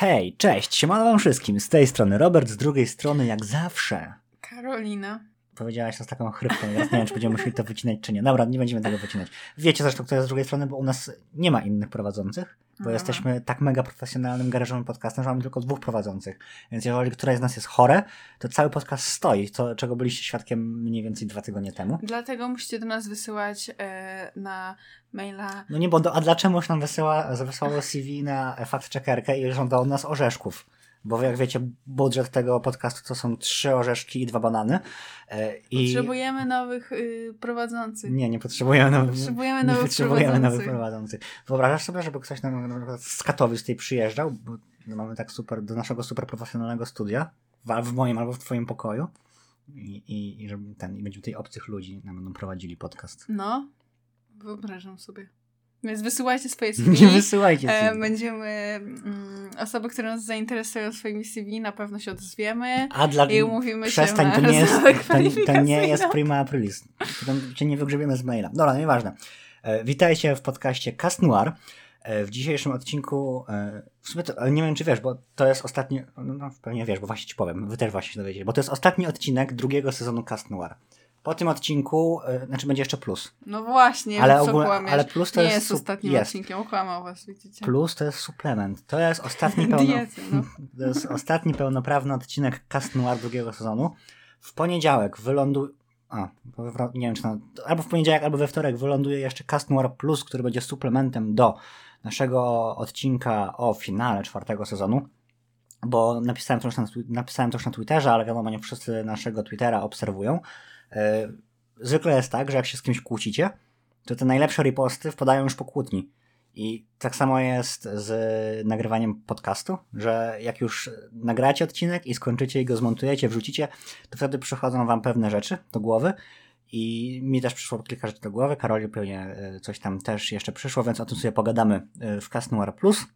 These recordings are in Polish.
Hej, cześć, siemano wam wszystkim. Z tej strony Robert, z drugiej strony jak zawsze. Karolina. Powiedziałaś to z taką chrypką, teraz nie wiem, czy będziemy musieli to wycinać, czy nie. Dobra, nie będziemy tego wycinać. Wiecie zresztą, kto jest z drugiej strony, bo u nas nie ma innych prowadzących, bo Aha. jesteśmy tak mega profesjonalnym, garażowym podcastem, że mamy tylko dwóch prowadzących. Więc jeżeli któraś z nas jest chore, to cały podcast stoi, to, czego byliście świadkiem mniej więcej dwa tygodnie temu. Dlatego musicie do nas wysyłać e, na maila. No nie, bo do, a dlaczego nam wysyła, wysłało CV na fact-checkerkę i żąda od nas orzeszków? Bo jak wiecie, budżet tego podcastu to są trzy orzeszki i dwa banany. E, I... Potrzebujemy nowych y, prowadzących. Nie, nie potrzebujemy nowych, Potrzebujemy nie nowych potrzebujemy prowadzących. nowych prowadzących. Wyobrażasz sobie, żeby ktoś na przykład z Katowic tutaj przyjeżdżał, bo mamy tak super, do naszego super profesjonalnego studia, w, w moim albo w twoim pokoju i, i, i żeby ten, i będziemy tutaj obcych ludzi nam będą prowadzili podcast. No, wyobrażam sobie. Więc wysyłajcie swoje Nie CV. wysyłajcie E, CV. będziemy. Mm, osoby, które nas zainteresują swoimi CV, na pewno się odezwiemy. A dla I umówimy się Przestań, na to nie jest, to, to nie jest prima aprilis. Cię nie wygrzebiemy z maila. Dobra, nieważne. E, Witajcie w podcaście Cast Noir. E, W dzisiejszym odcinku, e, w sumie to, nie wiem czy wiesz, bo to jest ostatni, no, no pewnie wiesz, bo właśnie ci powiem, wy też właśnie się dowiedzieli, bo to jest ostatni odcinek drugiego sezonu Cast Noir. Po tym odcinku, e, znaczy będzie jeszcze plus. No właśnie, Ale kłamiesz. ale plus to Nie jest jest ostatnim jest. odcinkiem, okłamał was, widzicie. Plus to jest suplement. To jest ostatni pełno... Diety, no. To jest ostatni pełnoprawny odcinek Cast Noir drugiego sezonu. W poniedziałek wyląduje. A, nie wiem czy na... Albo w poniedziałek, albo we wtorek wyląduje jeszcze Cast Noir Plus, który będzie suplementem do naszego odcinka o finale czwartego sezonu. Bo napisałem to już na, napisałem to już na Twitterze, ale wiadomo, nie wszyscy naszego Twittera obserwują. Yy, zwykle jest tak, że jak się z kimś kłócicie, to te najlepsze riposty wpadają już po kłótni. I tak samo jest z nagrywaniem podcastu, że jak już nagracie odcinek i skończycie i go zmontujecie, wrzucicie, to wtedy przychodzą wam pewne rzeczy do głowy. I mi też przyszło kilka rzeczy do głowy, Karoli pewnie e, coś tam też jeszcze przyszło, więc o tym sobie pogadamy e, w Cast Noir Plus.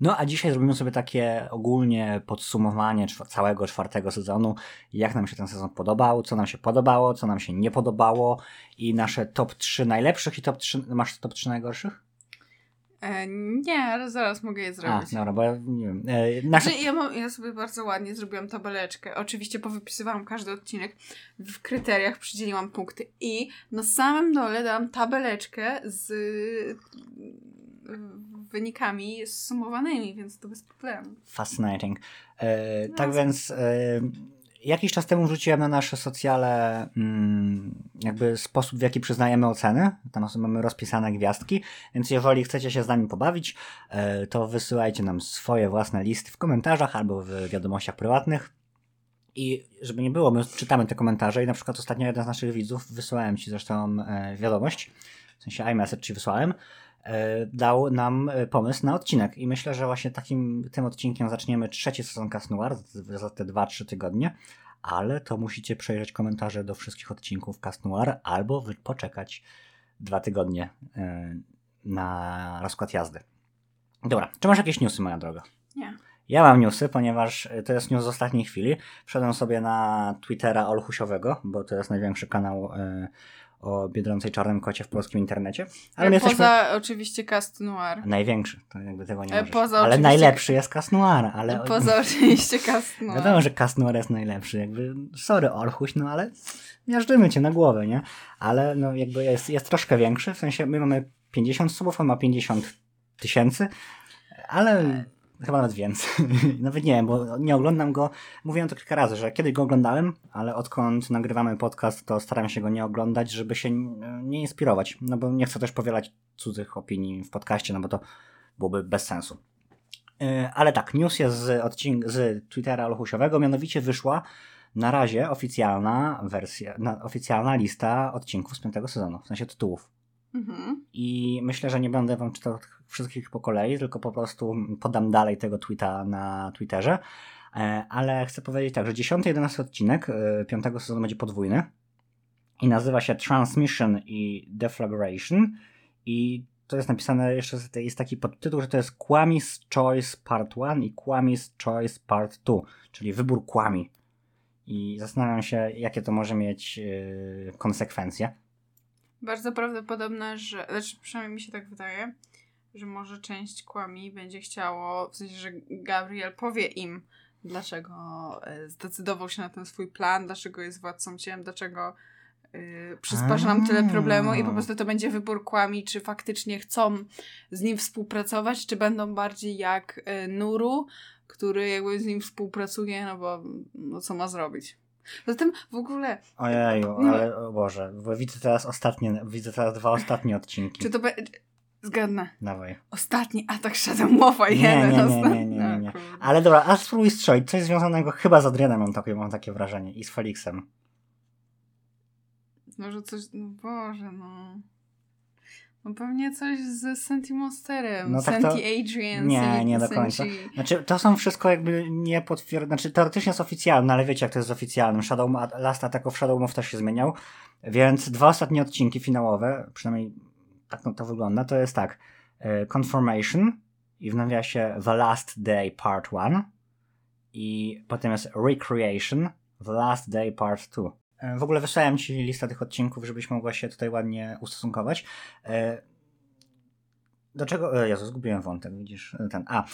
No a dzisiaj zrobimy sobie takie ogólnie podsumowanie całego czwartego sezonu, jak nam się ten sezon podobał, co nam się podobało, co nam się nie podobało i nasze top 3 najlepszych i top 3, masz top 3 najgorszych? E, nie, ale zaraz mogę je A, zrobić. dobra, bo ja nie wiem. E, nasze... Znaczy, ja, mam, ja sobie bardzo ładnie zrobiłam tabeleczkę. Oczywiście powypisywałam każdy odcinek. W kryteriach przydzieliłam punkty. I na samym dole dałam tabeleczkę z wynikami zsumowanymi, więc to bez problemu. Fascinating. E, tak No. więc e, jakiś czas temu wrzuciłem na nasze socjale mm, jakby sposób, w jaki przyznajemy oceny. Tam mamy rozpisane gwiazdki, więc jeżeli chcecie się z nami pobawić, e, to wysyłajcie nam swoje własne listy w komentarzach albo w wiadomościach prywatnych. I żeby nie było, my czytamy te komentarze i na przykład ostatnio jeden z naszych widzów, wysłałem ci zresztą e, wiadomość, w sensie iMessage ci wysłałem, dał nam e, pomysł na odcinek i myślę, że właśnie takim tym odcinkiem zaczniemy trzeci sezon Cast Noir za- te 2-3 tygodnie, ale to musicie przejrzeć komentarze do wszystkich odcinków Cast Noir albo poczekać dwa tygodnie e, na rozkład jazdy. Dobra, czy masz jakieś newsy, moja droga? Nie. Ja mam newsy, ponieważ to jest news z ostatniej chwili. Wszedłem sobie na Twittera Olchusiowego, bo to jest największy kanał o biedroncej czarnym kocie w polskim internecie. Ale my E, Poza jesteśmy... oczywiście Cast Noir. Największy, to jakby tego nie E, możesz. poza Ale oczywiście- najlepszy jest Cas Noir, ale... Poza oczywiście Cast Noir. Wiadomo, że Cas Noir jest najlepszy, jakby sorry Olchuś, no ale miażdżymy cię na głowę, nie? Ale no jakby jest, jest troszkę większy, w sensie my mamy 50 subów, on ma 50 tysięcy, ale chyba nawet więcej. nawet nie wiem, bo nie oglądam go, mówiłem to kilka razy, że kiedyś go oglądałem, ale odkąd nagrywamy podcast, to staram się go nie oglądać, żeby się nie inspirować, no bo nie chcę też powielać cudzych opinii w podcaście, no bo to byłoby bez sensu. Yy, Ale tak, news jest z, odcink- z Twittera Olchusiowego, mianowicie wyszła na razie oficjalna wersja, na, oficjalna lista odcinków z piątego sezonu, w sensie tytułów. Mhm. I myślę, że nie będę wam czytał wszystkich po kolei, tylko po prostu podam dalej tego tweeta na Twitterze. E, Ale chcę powiedzieć tak, że 10-11 odcinek e, piątego sezonu będzie podwójny i nazywa się Transmission i Deflagration i to jest napisane jeszcze, jest taki podtytuł, że to jest Kwami's Choice Part 1 i Kwami's Choice Part 2, czyli wybór Kwami. I zastanawiam się, jakie to może mieć e, konsekwencje. Bardzo prawdopodobne, że, znaczy przynajmniej mi się tak wydaje, że może część kłami będzie chciało, w sensie, że Gabriel powie im, dlaczego e, zdecydował się na ten swój plan, dlaczego jest władcą ciem, dlaczego yy, przysparza nam tyle problemu i po prostu to będzie wybór kłami, czy faktycznie chcą z nim współpracować, czy będą bardziej jak y, Nuru, który jakby z nim współpracuje, no bo no co ma zrobić. Poza tym w ogóle... Ojeju, ale o Boże, bo widzę teraz ostatnie, widzę teraz dwa ostatnie odcinki. Czy to be... Zgadnę. Dawaj. Ostatni atak Shadomowa Nie, jeden. nie, nie, nie, nie, nie, nie. O kurde. Ale dobra, a spróbuj strzelić. Coś związanego chyba z Adrianem mam takie, mam takie wrażenie. I z Felixem. Może coś, no Boże, no. No pewnie coś z Senti Monsterem, No no, tak to- Senti Adrian, Nie, Senti, nie do końca. Senti- Znaczy, to są wszystko jakby nie potwierdzone. Znaczy, teoretycznie jest oficjalne, ale wiecie, jak to jest z oficjalnym. Shadow, Last Attack of Shadow Move też się zmieniał. Więc dwa ostatnie odcinki finałowe, przynajmniej tak no, to wygląda, to jest tak. e, Confirmation i w nawiasie The Last Day Part 1 i potem jest Recreation The Last Day Part 2. E, W ogóle wysłałem Ci listę tych odcinków, żebyś mogła się tutaj ładnie ustosunkować. E, Do czego? Jezu, zgubiłem wątek, widzisz, ten. A,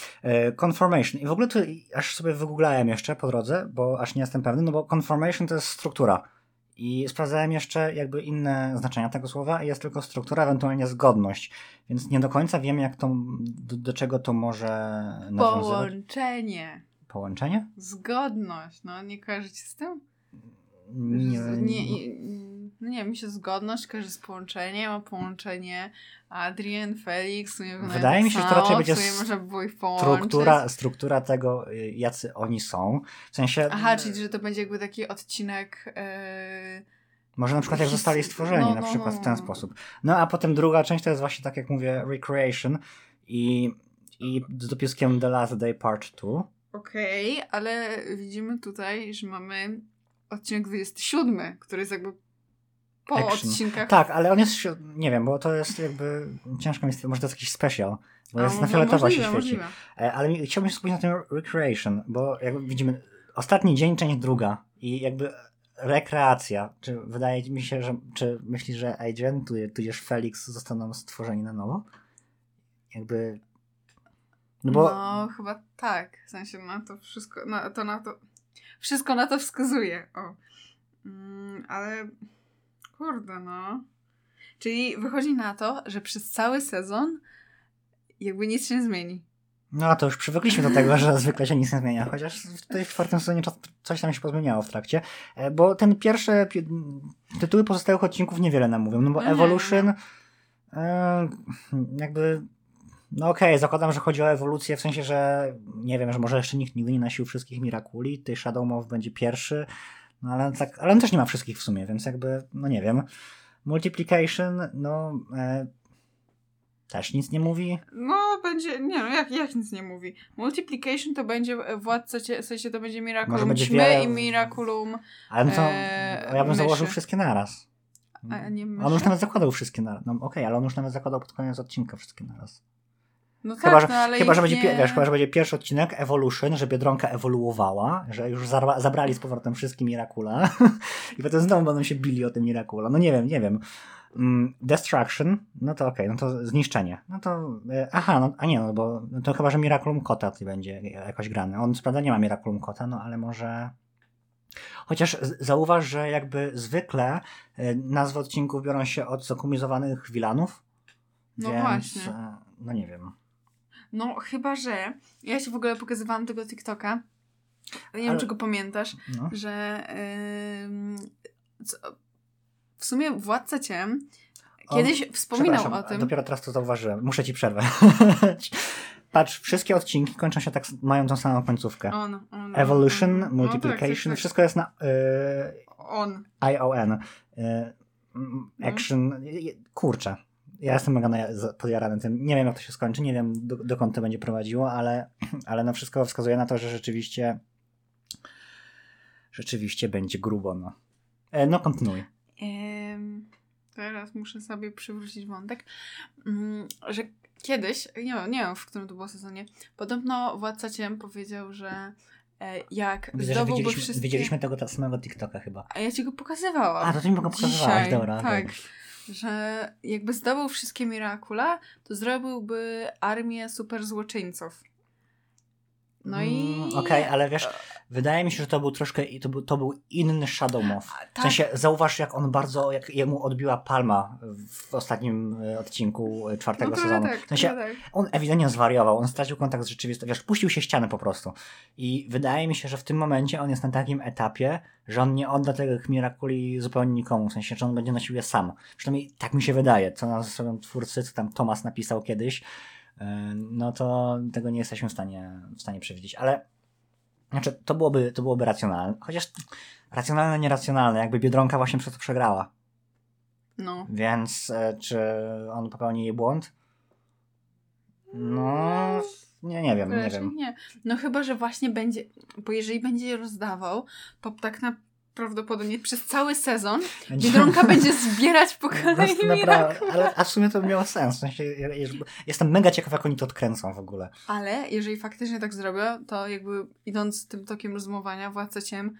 Confirmation. I w ogóle to aż sobie wygooglałem jeszcze po drodze, bo aż nie jestem pewny, no bo Confirmation to jest struktura. I sprawdzałem jeszcze jakby inne znaczenia tego słowa jest tylko struktura, ewentualnie zgodność. Więc nie do końca wiem, jak to, do, do czego to może nawiązywać. Połączenie, Połączenie? zgodność, no nie kojarzycie z tym? Nie, nie, nie, no nie, mi się zgodność kojarzy z połączeniem, a połączenie Adrian, Felix, nie wiem, Wydaje mi się, że raczej będzie struktura, struktura tego, y, jacy oni są. W sensie. Aha, czyli że to będzie jakby taki odcinek... Yy... Może na przykład jak zostali stworzeni, No, na no, przykład no, w ten no. sposób. No a potem druga część to jest właśnie tak jak mówię, Recreation i, i z dopiskiem The Last Day Part 2. Okej, ale widzimy tutaj, że mamy odcinek 27, który jest jakby po Action. odcinkach. Tak, ale on jest, nie wiem, bo to jest jakby, ciężko mi, może to jest jakiś special, bo A, jest na fioletowo się świeci. możliwe. E, Ale chciałbym się skupić na tym Recreation, bo jakby widzimy ostatni dzień, część druga i jakby rekreacja. Czy wydaje mi się, że, czy myślisz, że Adrian, tu- tudzież Felix zostaną stworzeni na nowo? Jakby, no bo... No, chyba tak. W sensie na to wszystko, na, to na to, wszystko na to wskazuje. O. Mm, ale kurde, no. Czyli wychodzi na to, że przez cały sezon jakby nic się nie zmieni. No to już przywykliśmy do tego, że zwykle się nic nie zmienia, chociaż tutaj w czwartym sezonie coś tam się pozmieniało w trakcie, E, bo ten pierwsze pi- tytuły pozostałych odcinków niewiele nam mówią, no bo No Evolution e, jakby no okej, zakładam, że chodzi o ewolucję w sensie, że nie wiem, że może jeszcze nikt nigdy nie nosił wszystkich Mirakuli, tej Shadow Move będzie pierwszy, no ale tak, ale on też nie ma wszystkich w sumie, więc jakby, no nie wiem. Multiplication, no e, też nic nie mówi. No, będzie, nie no, jak, jak nic nie mówi. Multiplication to będzie e, władca, w sensie to będzie Może Miraculum będzie ćmy wiele- i Miraculum, Ale to Eee, ja bym założył myszy. wszystkie naraz. a nie On już nawet zakładał wszystkie naraz. No okej, ale on już nawet zakładał pod koniec odcinka wszystkie naraz. No tak, Chyba, że, no, ale chyba, że będzie, nie... wiesz, chyba, że będzie pierwszy odcinek Evolution, że Biedronka ewoluowała, że już zabrali z powrotem wszystkie Miracula i potem znowu będą się bili o tym Miracula. No nie wiem, nie wiem. Mm, Destruction, no to okej, no to zniszczenie. No to, e, aha, no, a nie, no bo no to chyba, że Miraculum Kota tutaj będzie jakoś grane. On co prawda nie ma Miraculum Kota, no ale może... Chociaż zauważ, że jakby zwykle e, nazwy odcinków biorą się od zakumizowanych wilanów. No więc, właśnie. e, No nie wiem. No, chyba, że ja ci w ogóle pokazywałam tego TikToka. Nie wiem, Ale- czy go pamiętasz, No. że ym, co, w sumie Władca Ciem O, kiedyś wspominał Przepraszam, o tym. Dopiero teraz to zauważyłem. Muszę ci przerwę. Patrz, wszystkie odcinki kończą się tak, mają tą samą końcówkę. On, on, Evolution, on. Multiplication, No, tak, tak, tak. wszystko jest na y, On. ION. Y, No. action. y, Kurczę. Ja jestem mega podjarany tym. Nie wiem, jak to się skończy, nie wiem, do, dokąd to będzie prowadziło, ale, ale no wszystko wskazuje na to, że rzeczywiście rzeczywiście będzie grubo, no. E, No, kontynuuj. Ym, teraz muszę sobie przywrócić wątek, mm, że kiedyś, nie wiem, nie wiem w którym to było sezonie, podobno Władca Ciem powiedział, że e, jak Widzę, zdobyłby widzieliśmy, wszystkie... widzieliśmy tego samego TikToka chyba. A ja ci go pokazywałam. A, to ty mi go pokazywałaś, dobra. Tak. okej. Że jakby zdobył wszystkie Mirakula, to zrobiłby armię super złoczyńców. No i... Mm, Okej, okay, ale wiesz, wydaje mi się, że to był troszkę, to był, to był inny Shadowmoth. W tak. sensie, zauważ jak on bardzo, jak jemu odbiła palma w ostatnim e, odcinku e, czwartego no sezonu. Tak, w sensie, tak. on ewidentnie zwariował, on stracił kontakt z rzeczywistością, wiesz, puścił się ściany po prostu. I wydaje mi się, że w tym momencie on jest na takim etapie, że on nie odda tych Mirakuli zupełnie nikomu, w sensie, że on będzie nosił je sam. Przynajmniej tak mi się wydaje, co nas twórcy, co tam Thomas napisał kiedyś, no to tego nie jesteśmy w stanie, w stanie przewidzieć, ale znaczy, to byłoby, to byłoby racjonalne. Chociaż racjonalne, nieracjonalne, jakby Biedronka właśnie przez to przegrała. No. Więc e, czy on popełni jej błąd? No, nie, nie wiem, nie wiem. Nie. No chyba, że właśnie będzie, bo jeżeli będzie je rozdawał, to tak na prawdopodobnie przez cały sezon. Biedronka będzie zbierać po kolei Miracle. Ale a w sumie to miało sens. W sensie, jestem mega ciekaw, jak oni to odkręcą w ogóle. Ale jeżeli faktycznie tak zrobią, to jakby idąc tym tokiem rozumowania, Władca Ciem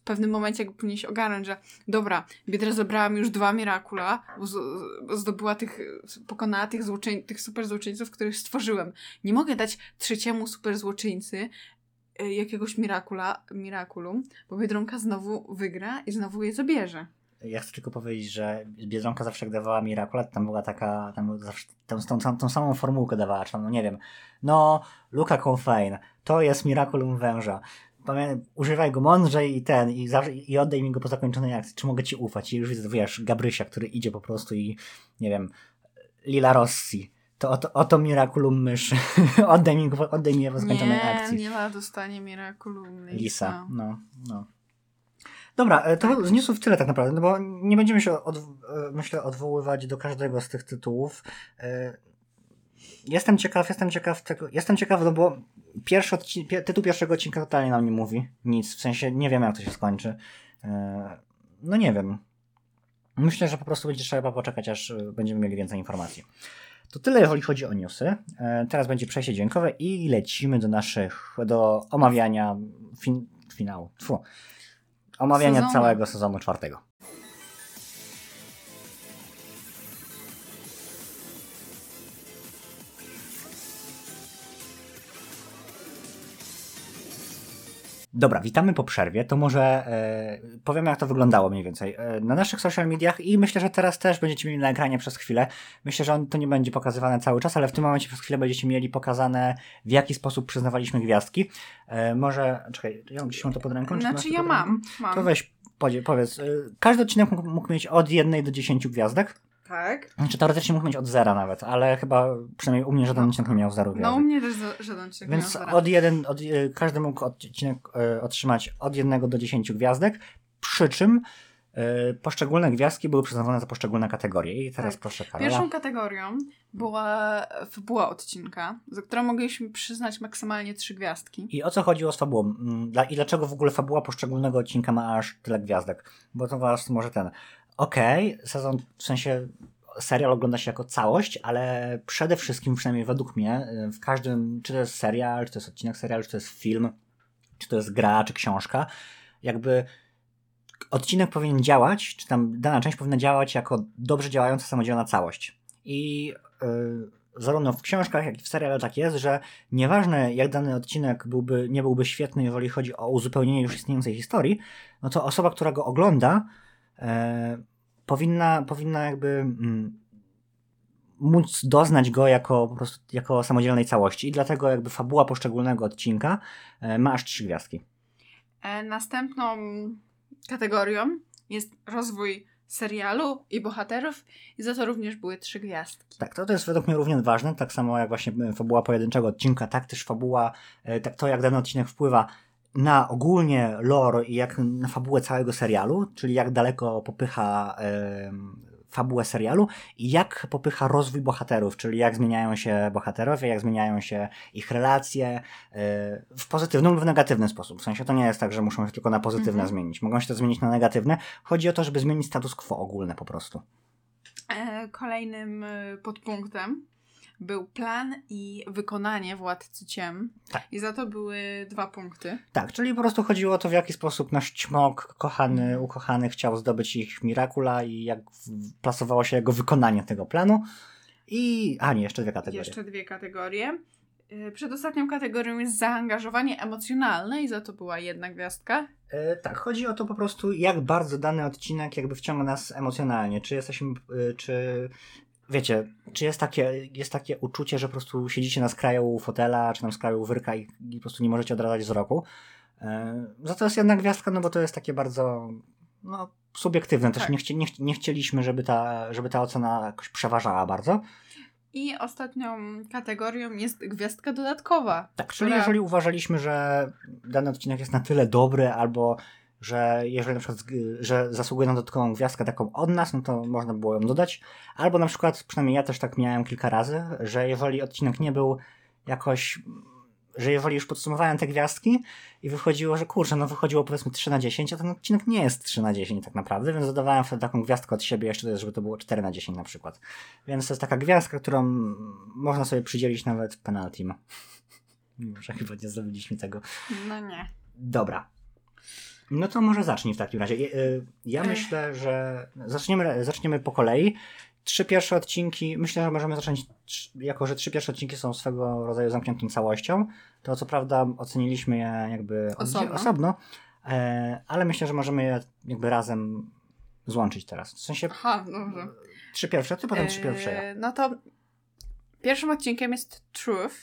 w pewnym momencie jakby powinien się ogarnąć, że dobra, Biedra zebrała mi już dwa Mirakula, zdobyła tych, pokonała tych, złoczyń, tych super złoczyńców, których stworzyłem. Nie mogę dać trzeciemu super złoczyńcy jakiegoś mirakula, mirakulum, bo Biedronka znowu wygra i znowu je zabierze. Ja chcę tylko powiedzieć, że Biedronka zawsze dawała Mirakulat, tam była taka, tam zawsze, tą, tą, tą, tą samą formułkę dawała, czy no nie wiem, no Luka Confane, to jest Miraculum węża, Pamię, używaj go mądrzej i ten, i, zawsze, i oddaj mi go po zakończonej akcji, czy mogę ci ufać? I już widzę, wiesz, Gabrysia, który idzie po prostu i, nie wiem, Lila Rossi, to oto, oto Miraculum myszy. oddaj mi, oddaj mi je w skończonej nie, akcji. Nie, ma dostanie Miraculum Lisa. Lisa, no, no. Dobra, e, to z newsów tyle tak naprawdę, no bo nie będziemy się, od, e, myślę, odwoływać do każdego z tych tytułów. E, jestem ciekaw, jestem ciekaw tego, jestem ciekaw, no bo pierwszy odcinek, tytuł pierwszego odcinka totalnie nam nie mówi nic, w sensie nie wiem jak to się skończy. No nie wiem. Myślę, że po prostu będzie trzeba poczekać, aż będziemy mieli więcej informacji. To tyle, jeżeli chodzi o newsy. E, teraz będzie przejście dźwiękowe i lecimy do naszych, do omawiania fin, finału. Tfu, omawiania sezonu. całego sezonu czwartego. Dobra, witamy po przerwie. To może e, powiem, jak to wyglądało mniej więcej. E, na naszych social mediach i myślę, że teraz też będziecie mieli na ekranie przez chwilę. Myślę, że on, to nie będzie pokazywane cały czas, ale w tym momencie przez chwilę będziecie mieli pokazane, w jaki sposób przyznawaliśmy gwiazdki. E, może, czekaj, ja gdzieś mam to pod ręką? Znaczy ja mam, mam. To weź, powiedz. E, każdy odcinek mógł, mógł mieć od jednej do dziesięciu gwiazdek. Tak. Znaczy teoretycznie mógł mieć od zera nawet, ale chyba przynajmniej u mnie żaden odcinek nie miał zero gwiazdek. No u mnie też żaden odcinek Więc nie miał od jeden, od, e, każdy mógł odcinek e, otrzymać od jednego do dziesięciu gwiazdek, przy czym e, poszczególne gwiazdki były przyznawane za poszczególne kategorie. I teraz tak. proszę Karola. Pierwszą kategorią była fabuła odcinka, za którą mogliśmy przyznać maksymalnie trzy gwiazdki. I o co chodziło z fabułą? Mm, I dlaczego w ogóle fabuła poszczególnego odcinka ma aż tyle gwiazdek? Bo to was może ten okej, okay, sezon, w sensie serial ogląda się jako całość, ale przede wszystkim, przynajmniej według mnie, w każdym, czy to jest serial, czy to jest odcinek serialu, czy to jest film, czy to jest gra, czy książka, jakby odcinek powinien działać, czy tam dana część powinna działać jako dobrze działająca samodzielna całość. I yy, zarówno w książkach, jak i w serialu tak jest, że nieważne jak dany odcinek byłby, nie byłby świetny, jeżeli chodzi o uzupełnienie już istniejącej historii, no to osoba, która go ogląda, E, powinna, powinna jakby mm, móc doznać go jako po prostu jako samodzielnej całości i dlatego jakby fabuła poszczególnego odcinka e, ma aż trzy gwiazdki. E, następną kategorią jest rozwój serialu i bohaterów i za to również były trzy gwiazdki. Tak, to, to jest według mnie równie ważne, tak samo jak właśnie fabuła pojedynczego odcinka, tak też fabuła, tak to jak dany odcinek wpływa na ogólnie lore i jak na fabułę całego serialu, czyli jak daleko popycha e, fabułę serialu i jak popycha rozwój bohaterów, czyli jak zmieniają się bohaterowie, jak zmieniają się ich relacje e, w pozytywny lub w negatywny sposób. W sensie to nie jest tak, że muszą się tylko na pozytywne mhm. zmienić. Mogą się to zmienić na negatywne. Chodzi o to, żeby zmienić status quo ogólne po prostu. E, kolejnym e, podpunktem był plan i wykonanie Władcy Ciem. Tak. I za to były dwa punkty. Tak, czyli po prostu chodziło o to, w jaki sposób nasz ćmok, kochany, ukochany, chciał zdobyć ich Mirakula i jak plasowało się jego wykonanie tego planu. I. A nie, jeszcze dwie kategorie. Jeszcze dwie kategorie. Yy, Przedostatnią kategorią jest zaangażowanie emocjonalne i za to była jedna gwiazdka. E, tak, chodzi o to po prostu, jak bardzo dany odcinek jakby wciąga nas emocjonalnie. Czy jesteśmy, e, czy wiecie, czy jest takie, jest takie uczucie, że po prostu siedzicie na skraju fotela, czy na skraju wyrka i, i po prostu nie możecie odradzać wzroku. E, za to jest jedna gwiazdka, no bo to jest takie bardzo no, subiektywne. Też Tak. nie, chci, nie, nie chcieliśmy, żeby ta, żeby ta ocena jakoś przeważała bardzo. I ostatnią kategorią jest gwiazdka dodatkowa. Tak, czyli która- jeżeli uważaliśmy, że dany odcinek jest na tyle dobry, albo że jeżeli na przykład, zg- że zasługuje na dodatkową gwiazdkę taką od nas, no to można było ją dodać. Albo na przykład, przynajmniej ja też tak miałem kilka razy, że jeżeli odcinek nie był jakoś, że jeżeli już podsumowałem te gwiazdki i wychodziło, że kurczę, no wychodziło powiedzmy 3 na 10, a ten odcinek nie jest 3 na 10 tak naprawdę, więc dodawałem wtedy taką gwiazdkę od siebie jeszcze, żeby to było 4 na 10 na przykład. Więc to jest taka gwiazdka, którą można sobie przydzielić nawet penaltim. Mimo, że chyba nie zrobiliśmy tego. No nie. Dobra. No to może zacznij w takim razie. Y, Ja Ech. myślę, że zaczniemy, zaczniemy po kolei. Trzy pierwsze odcinki, myślę, że możemy zacząć, jako że trzy pierwsze odcinki są swego rodzaju zamkniętą całością, to co prawda oceniliśmy je jakby Osobno. osobno e, ale myślę, że możemy je jakby razem złączyć teraz. W sensie Aha, dobrze. trzy pierwsze, ty potem trzy pierwsze ja. No to pierwszym odcinkiem jest Truth.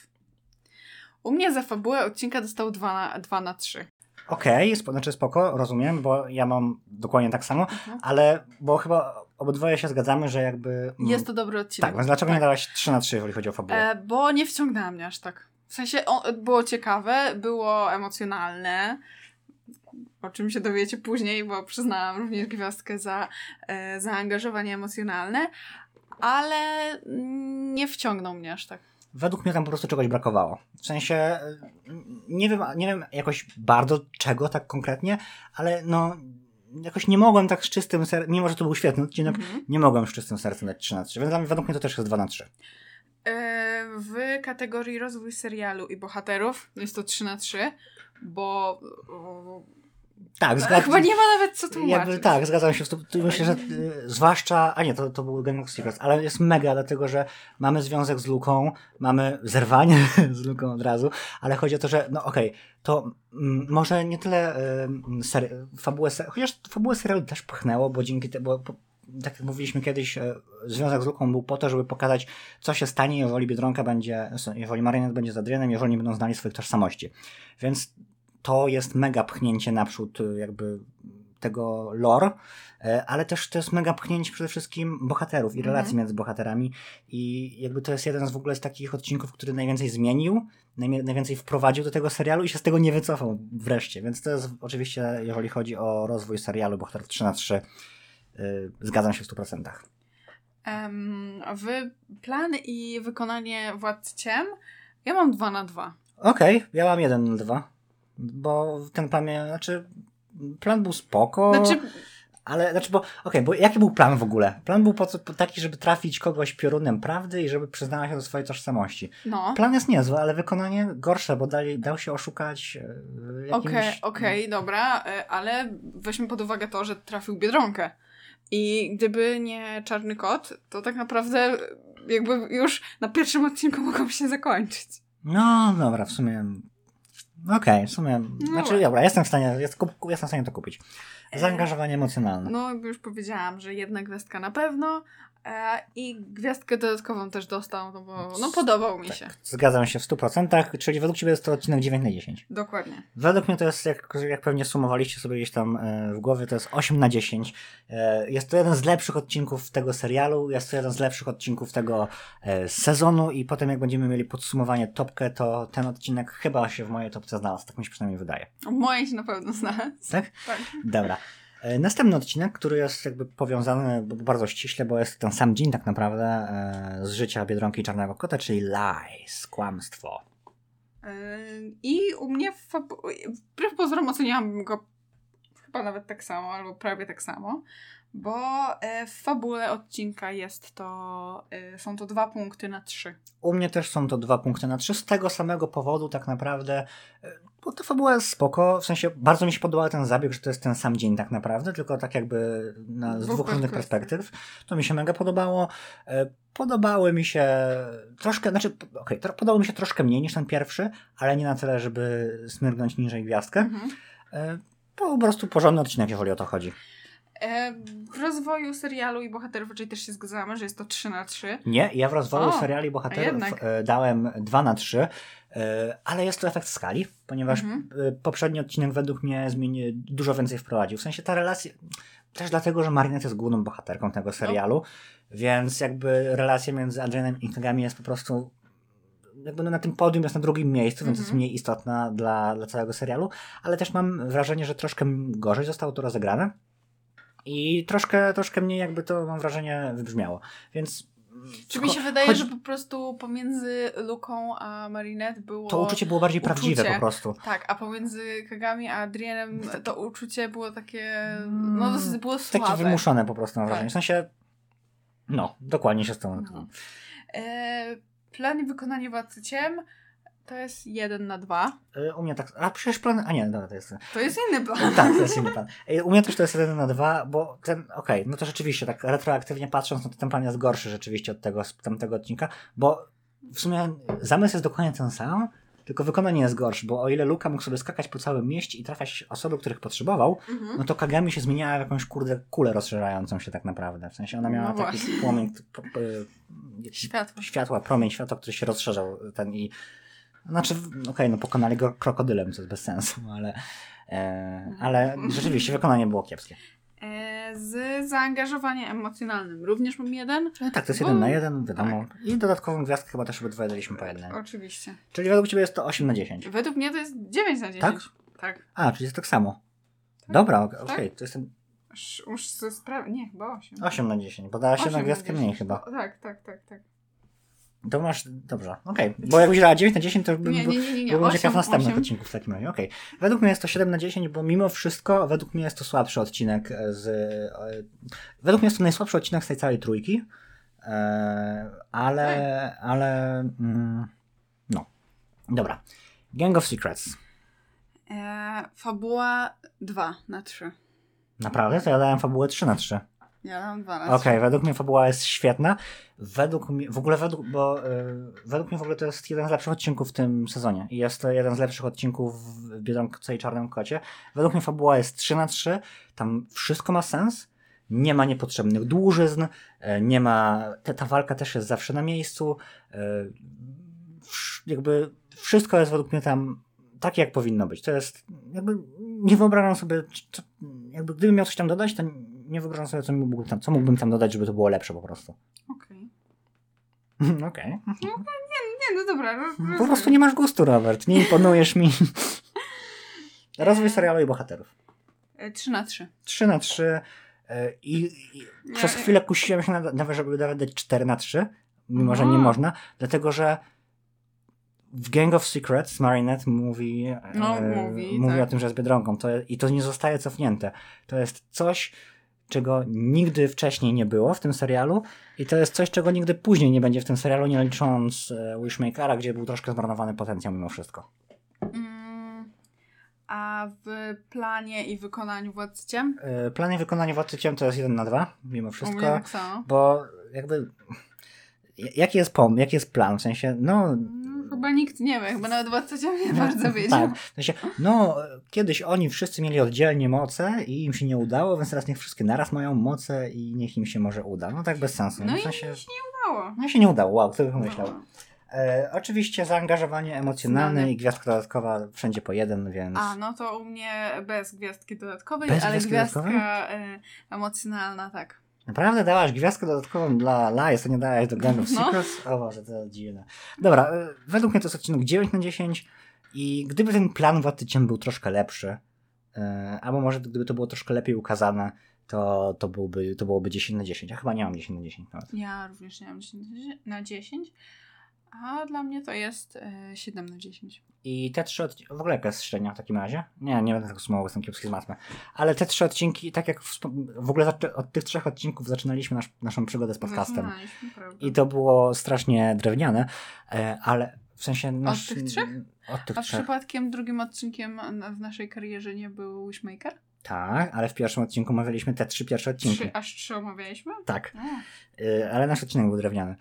U mnie za fabułę odcinka dostał 2 na, 2 na 3. Okej, spo- znaczy spoko, rozumiem, bo ja mam dokładnie tak samo, Mhm. ale bo chyba obydwoje się zgadzamy, że jakby... mm, Jest to dobry odcinek. Tak, więc dlaczego Tak. nie dałaś 3 na 3, jeżeli chodzi o fabułę? E, bo nie wciągnęła mnie aż tak. W sensie było ciekawe, było emocjonalne, o czym się dowiecie później, bo przyznałam również gwiazdkę za e, zaangażowanie emocjonalne, ale mm, nie wciągnął mnie aż tak. Według mnie tam po prostu czegoś brakowało. W sensie, y, nie wiem, nie wiem jakoś bardzo czego tak konkretnie, ale no jakoś nie mogłem tak z czystym sercem, mimo że to był świetny odcinek, Mhm. nie mogłem z czystym sercem dać 3 na 3, więc dla mnie, według mnie to też jest 2 na 3. E, w kategorii rozwój serialu i bohaterów jest to 3 na 3, bo Tak, a zgadzam chyba nie ma nawet co tłumaczyć. Jakby, tak, zgadzam się. Myślę, że y, zwłaszcza, a nie, to, to był of Secrets, ale jest mega, dlatego że mamy związek z Luką, mamy zerwanie z Luką od razu, ale chodzi o to, że no okej, to mm, może nie tyle y, seri- fabułę, chociaż fabułę serialu też pchnęło, bo dzięki temu, bo, bo, tak jak mówiliśmy kiedyś, e, związek z Luką był po to, żeby pokazać, co się stanie, jeżeli Biedronka będzie, jeżeli Marionette będzie z Adrianem, jeżeli nie będą znali swoich tożsamości. Więc to jest mega pchnięcie naprzód y, jakby tego lore, e, ale też to jest mega pchnięcie przede wszystkim bohaterów i Mhm. relacji między bohaterami i jakby to jest jeden z w ogóle z takich odcinków, który najwięcej zmienił, najwięcej wprowadził do tego serialu i się z tego nie wycofał wreszcie, więc to jest oczywiście, jeżeli chodzi o rozwój serialu bohaterów 3 na 3 y, zgadzam się w 100%. Em, w plan i wykonanie Władcy Ciem ja mam 2 na 2. Okej, ja mam 1 na 2, bo ten plan, miał- znaczy plan był spoko. Znaczy, Ale, znaczy, bo, okej, bo jaki był plan w ogóle? Plan był po co, taki, żeby trafić kogoś piorunem prawdy i żeby przyznała się do swojej tożsamości. no. Plan jest niezły, ale wykonanie gorsze, bo dali, dał się oszukać e, jakimś... Okej, okej, dobra, e, ale weźmy pod uwagę to, że trafił Biedronkę. I gdyby nie Czarny Kot, to tak naprawdę jakby już na pierwszym odcinku mogą się zakończyć. No, dobra, w sumie... Okej, w sumie... No Znaczy, dobra. jestem w stanie, jest, kup, jestem w stanie to kupić. Zaangażowanie emocjonalne. No, już powiedziałam, że jedna gwiazdka na pewno e, i gwiazdkę dodatkową też dostał, no bo no, podobał mi się. Zgadzam się w 100%, czyli według Ciebie jest to odcinek 9 na 10. Dokładnie. Według mnie to jest, jak, jak pewnie sumowaliście sobie gdzieś tam e, w głowie, to jest 8 na 10. E, jest to jeden z lepszych odcinków tego serialu, jest to jeden z lepszych odcinków tego e, sezonu i potem jak będziemy mieli podsumowanie topkę, to ten odcinek chyba się w mojej topce znalazł, tak mi się przynajmniej wydaje. Moje się na pewno znalazł. Tak? Tak. Dobra. E, Następny odcinek, który jest jakby powiązany bardzo ściśle, bo jest ten sam dzień tak naprawdę e, z życia Biedronki i Czarnego Kota, czyli lies, kłamstwo. E, I u mnie wbrew pozorom oceniałam go chyba nawet tak samo, albo prawie tak samo, bo w fabule odcinka jest to, są to dwa punkty na trzy. U mnie też są to dwa punkty na trzy, z tego samego powodu tak naprawdę, bo ta fabuła jest spoko, w sensie bardzo mi się podobał ten zabieg, że to jest ten sam dzień tak naprawdę, tylko tak jakby na, z Dwóch różnych perspektyw. To mi się mega podobało. E, Podobały mi się troszkę, znaczy, okej, okay, podobał mi się troszkę mniej niż ten pierwszy, ale nie na tyle, żeby smyrnąć niżej gwiazdkę. Mhm. E, Po prostu porządny odcinek, jeżeli o to chodzi. E, w rozwoju serialu i bohaterów raczej też się zgadzamy, że jest to 3 na 3. Nie, ja w rozwoju O, seriali bohaterów e, dałem 2 na 3, e, ale jest to efekt skali, ponieważ Mhm. poprzedni odcinek według mnie zmieni, dużo więcej wprowadził. W sensie ta relacja, też dlatego, że Marinette jest główną bohaterką tego serialu, więc jakby relacja między Adrianem i Kagami jest po prostu jakby no na tym podium jest na drugim miejscu, więc jest Mhm. mniej istotna dla, dla całego serialu, ale też mam wrażenie, że troszkę gorzej zostało to rozegrane i troszkę, troszkę mniej jakby to mam wrażenie wybrzmiało, więc Czy mi się wydaje, chodzi- że po prostu pomiędzy Luką a Marinette było... To uczucie było bardziej prawdziwe uczucie. po prostu. Tak, a pomiędzy Kagami a Adrianem Tak. to uczucie było takie... Mm, No dosyć było słabe. Takie wymuszone po prostu mam Tak. wrażenie. W sensie, no, dokładnie się z tą. No. E, plan i wykonanie Władcy Ciem to jest 1 na 2. Y, U mnie tak. A przecież plan. A nie, dobra, to jest. To jest inny plan. Tak, to jest inny plan. Y, U mnie też to jest 1 na 2, bo ten. Okej, no to rzeczywiście, tak retroaktywnie patrząc, no to ten plan jest gorszy rzeczywiście od tego z tamtego odcinka, bo w sumie zamysł jest dokładnie ten sam. Tylko wykonanie jest gorsze, bo o ile Luka mógł sobie skakać po całym mieście i trafiać osoby, których potrzebował, Mhm. no to Kagami się zmieniała w jakąś kurde kulę rozszerzającą się tak naprawdę. W sensie ona miała No taki płomień, p- p- Światło. światła, promień światła, który się rozszerzał ten i znaczy, okej, no pokonali go krokodylem, co jest bez sensu, ale e, ale rzeczywiście wykonanie było kiepskie. E, z zaangażowaniem emocjonalnym również mam jeden. E, tak, to jest Bo- jeden na jeden, wiadomo. I dodatkową gwiazdkę chyba też obydwoje daliśmy po jednej. Oczywiście. Czyli według Ciebie jest to 8 na 10. Według mnie to jest 9 na 10. Tak? Tak. A, czyli jest tak samo. Tak. Dobra, ok- okej, to jest ten Sz- Muszę sobie sprawdzić. Nie, chyba 8. 8 na 10, bo dałaś jedną gwiazdkę mniej chyba. Tak, tak, tak, tak. To masz, dobrze, okej. Bo jakbyś dała 9 na 10, to bym, Nie, nie, nie, nie. byłbym ciekaw 8, następnych 8. odcinków w takim razie. Okej. Według mnie jest to 7 na 10, bo mimo wszystko, według mnie jest to słabszy odcinek z. e, Według mnie jest to najsłabszy odcinek z tej całej trójki. E, ale. Ale. Mm, no. Dobra. Gang of Secrets. E, fabuła 2 na 3. Naprawdę? To ja dałem fabułę 3 na 3. Ja dam 2 na Okej, 3. według mnie fabuła jest świetna. Według mnie, w ogóle według, bo y, według mnie w ogóle to jest jeden z lepszych odcinków w tym sezonie. I jest to jeden z lepszych odcinków w Biedronce i Czarnym Kocie. Według mnie fabuła jest 3 na 3. Tam wszystko ma sens. Nie ma niepotrzebnych dłużyzn. y, Nie ma, ta, ta walka też jest zawsze na miejscu. wsz- Jakby wszystko jest według mnie tam takie, jak powinno być. To jest, jakby nie wyobrażam sobie, jakby gdybym miał coś tam dodać, to nie wyobrażam sobie, co mógłbym tam, co mógłbym tam dodać, żeby to było lepsze po prostu. Okej. Okej. Nie, no dobra. roz- Po prostu nie masz gustu, Robert. Nie imponujesz mi. Rozwój serialu i bohaterów. E, 3 na 3. 3 na 3 e, i, i Nie, przez nie. chwilę kusiłem się na- nawet, żeby nawet dać 4 na 3, mimo że nie No. można, dlatego że w Gang of Secrets Marinette mówi, e, No, mówi, mówi tak. o tym, że jest Biedronką to, i to nie zostaje cofnięte. To jest coś, czego nigdy wcześniej nie było w tym serialu i to jest coś, czego nigdy później nie będzie w tym serialu, nie licząc e, Wishmakera, gdzie był troszkę zmarnowany potencjał mimo wszystko. Mm, a w planie i wykonaniu Władcy Ciem? E, Plan i wykonanie Władcy Ciem to jest 1 na 2, mimo wszystko. tak samo. Bo jakby. Jaki jest pom, jaki jest plan? W sensie, no. No, chyba nikt nie wie, chyba nawet Władca nie bardzo wiedział. Tak, w sensie, no, kiedyś oni wszyscy mieli oddzielnie moce i im się nie udało, więc teraz niech wszystkie naraz mają moce i niech im się może uda. No tak bez sensu. No w i sensie, mi się nie udało. no się nie udało, wow, kto by pomyślał. No. E, oczywiście zaangażowanie emocjonalne Znane. i gwiazdka dodatkowa wszędzie po jeden, więc. A, no to u mnie bez gwiazdki dodatkowej, Bez ale gwiazdki gwiazdka dodatkowej? e, emocjonalna, tak. Naprawdę dałaś gwiazdkę dodatkową dla Lies, a nie dałaś do Gang of No. Secrets? O Boże, to dziwne. Dobra, e, według mnie to jest odcinek 9 na 10 i gdyby ten plan Władcy Ciem był troszkę lepszy, e, albo może gdyby to było troszkę lepiej ukazane, to, to, byłby, to byłoby 10 na 10. Ja chyba nie mam 10 na 10 nawet. Ja również nie mam 10 na 10. A dla mnie to jest e, 7 na 10. I te trzy odcinki, w ogóle jest średnia w takim razie? Nie, nie będę tego sumował, jestem kiepski z matmy. Ale te trzy odcinki, tak jak wspom- w ogóle od tych trzech odcinków zaczynaliśmy nasz, naszą przygodę z podcastem. I to było strasznie drewniane, e, ale w sensie nasz... tych trzech? Od tych A trzech. przypadkiem drugim odcinkiem w naszej karierze nie był Wishmaker? Tak, ale w pierwszym odcinku omawialiśmy te trzy pierwsze odcinki. Trzy, aż trzy omawialiśmy? Tak, e, ale nasz odcinek był drewniany.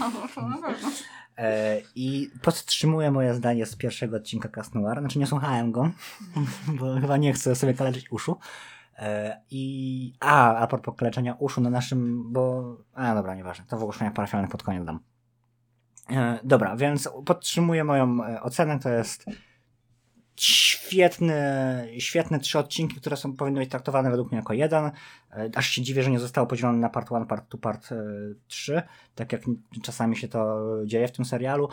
no, to na pewno. E, I podtrzymuję moje zdanie z pierwszego odcinka Cast Noir. Znaczy nie słuchałem go, bo chyba nie chcę sobie kaleczyć uszu. E, I a, a propos kaleczenia uszu na naszym, bo... A, dobra, nieważne. To w ogłoszeniach parafialnych pod koniec dam. E, dobra, więc podtrzymuję moją e, ocenę. To jest świetne, świetne trzy odcinki, które są powinny być traktowane według mnie jako jeden. E, Aż się dziwię, że nie zostało podzielone na part 1, part 2, part 3, tak jak czasami się to dzieje w tym serialu.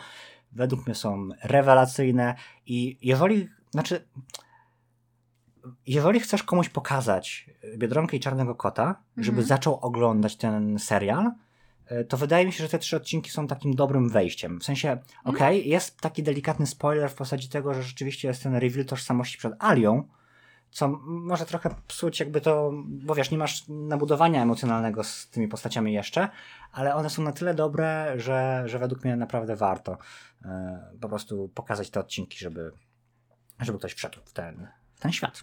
Według mnie są rewelacyjne i jeżeli, znaczy, jeżeli chcesz komuś pokazać Biedronkę i Czarnego Kota, żeby Mhm. zaczął oglądać ten serial, e, to wydaje mi się, że te trzy odcinki są takim dobrym wejściem. W sensie, okej, jest taki delikatny spoiler w postaci tego, że rzeczywiście jest ten reveal tożsamości przed Alią, co może trochę psuć jakby to, bo wiesz, nie masz nabudowania emocjonalnego z tymi postaciami jeszcze, ale one są na tyle dobre, że, że według mnie naprawdę warto e, po prostu pokazać te odcinki, żeby, żeby ktoś wszedł w ten, w ten świat.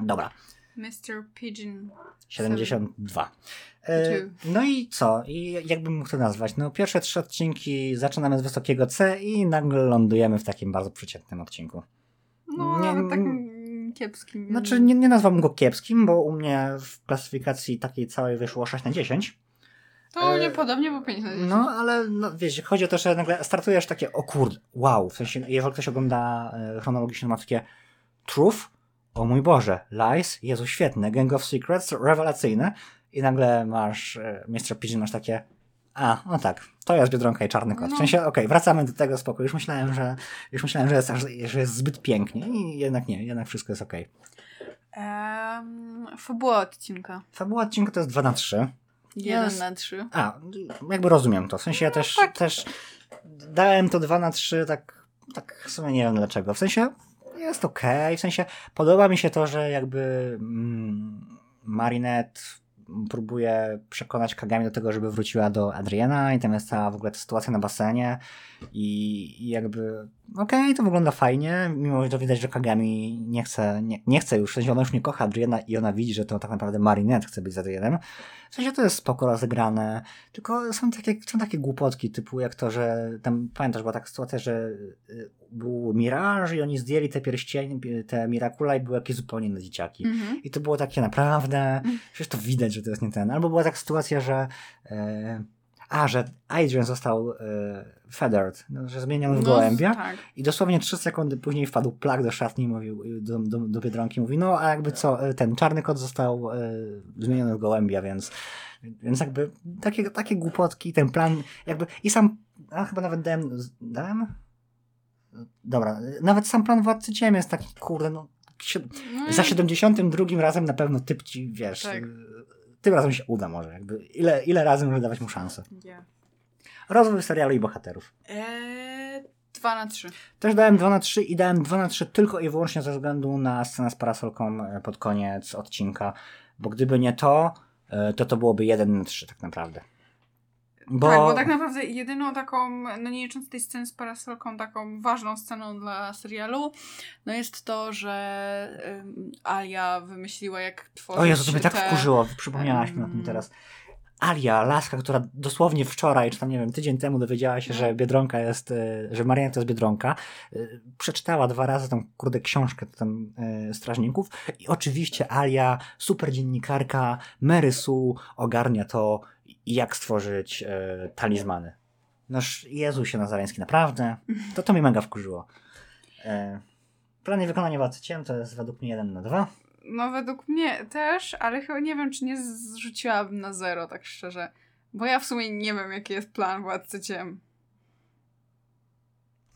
Dobra, Mr. Pigeon. 72. E, no i co? I jakbym mógł to nazwać? No pierwsze trzy odcinki zaczynamy z wysokiego C i nagle lądujemy w takim bardzo przeciętnym odcinku. No, Nie- ale takim kiepskim. Znaczy nie, nie nazwałbym go kiepskim, bo u mnie w klasyfikacji takiej całej wyszło 6 na 10. To e, mnie podobnie, bo 5 na 10. No, ale no, wiesz, chodzi o to, że nagle startujesz takie, o kurde, wow, w sensie, jeżeli ktoś ogląda e, chronologicznie, ma takie truth, o mój Boże, lies, Jezu, świetne, Gang of Secrets, rewelacyjne i nagle masz, e. Pigeon, masz takie, a, no tak, to jest Biedronka i Czarny Kot. W No. sensie, okej, wracamy do tego spoko. Już myślałem, że, już myślałem, że jest, że jest zbyt pięknie i jednak nie, jednak wszystko jest okej. Um, fabuła odcinka. Fabuła odcinka to jest 2 na 3. 1 Jest- na 3. A, jakby rozumiem to. W sensie ja też, tak. też dałem to 2 na 3, tak, tak w sumie nie wiem dlaczego. W sensie jest okej, w sensie podoba mi się to, że jakby mm, Marinette próbuje przekonać Kagami do tego, żeby wróciła do Adriana i tam jest cała w ogóle ta sytuacja na basenie i, i jakby okej, to wygląda fajnie, mimo że to widać, że Kagami nie chce, nie, nie chce już, w sensie ona już nie kocha Adriana i ona widzi, że to tak naprawdę Marinette chce być z Adrianem. W sensie to jest spoko rozegrane, tylko są takie, są takie głupotki, typu jak to, że tam pamiętasz, była taka sytuacja, że y, był Mirage i oni zdjęli te pierścienie, te Miracula i były jakieś zupełnie inne dzieciaki. Mhm. I to było takie naprawdę, przecież to widać, że to jest nie ten. Albo była taka sytuacja, że e, a, że Adrian został e, feathered, no, że zmieniony w gołębia tak. i dosłownie 3 sekundy później wpadł plag do szatni i mówił, do, do, do Biedronki mówi, no a jakby co, e, ten czarny kot został e, zmieniony w gołębia, więc, więc jakby takie, takie głupotki, ten plan, jakby i sam, a chyba nawet dałem, dałem? Dobra, nawet sam plan Władcy Ciemi jest taki, kurde, no, si- No za i- 72 razem na pewno typ ci, wiesz, Tak. Tym razem się uda może, jakby ile, ile razy może dawać mu szansę. Nie. Rozwój serialu i bohaterów. Eee, 2 na 3. Też dałem 2 na 3 i dałem 2 na 3 tylko i wyłącznie ze względu na scenę z parasolką e, pod koniec odcinka, bo gdyby nie to, e, to to byłoby 1 na 3 tak naprawdę. Bo, Tak, bo tak naprawdę jedyną taką, no nie licząc tej sceny z parasolką, taką ważną sceną dla serialu, no jest to, że ym, Alia wymyśliła jak tworzyć o Jezu, to mnie tak te... wkurzyło, przypomniałaś mi o tym teraz. Alia, laska, która dosłownie wczoraj, czy tam nie wiem, tydzień temu dowiedziała się, No. że Biedronka jest, e, że Marianne to jest Biedronka, e, przeczytała dwa razy tą kurde książkę tam e, strażników i oczywiście Alia, super dziennikarka, Mary Sue ogarnia to, jak stworzyć e, talizmany. Noż Jezusie Nazareński, naprawdę, to to mnie mega wkurzyło. E, plan i wykonanie władcy ciem to jest według mnie 1 na 2. No według mnie też, ale chyba nie wiem, czy nie zrzuciłabym na zero, tak szczerze. Bo ja w sumie nie wiem, jaki jest plan Władcy Ciem.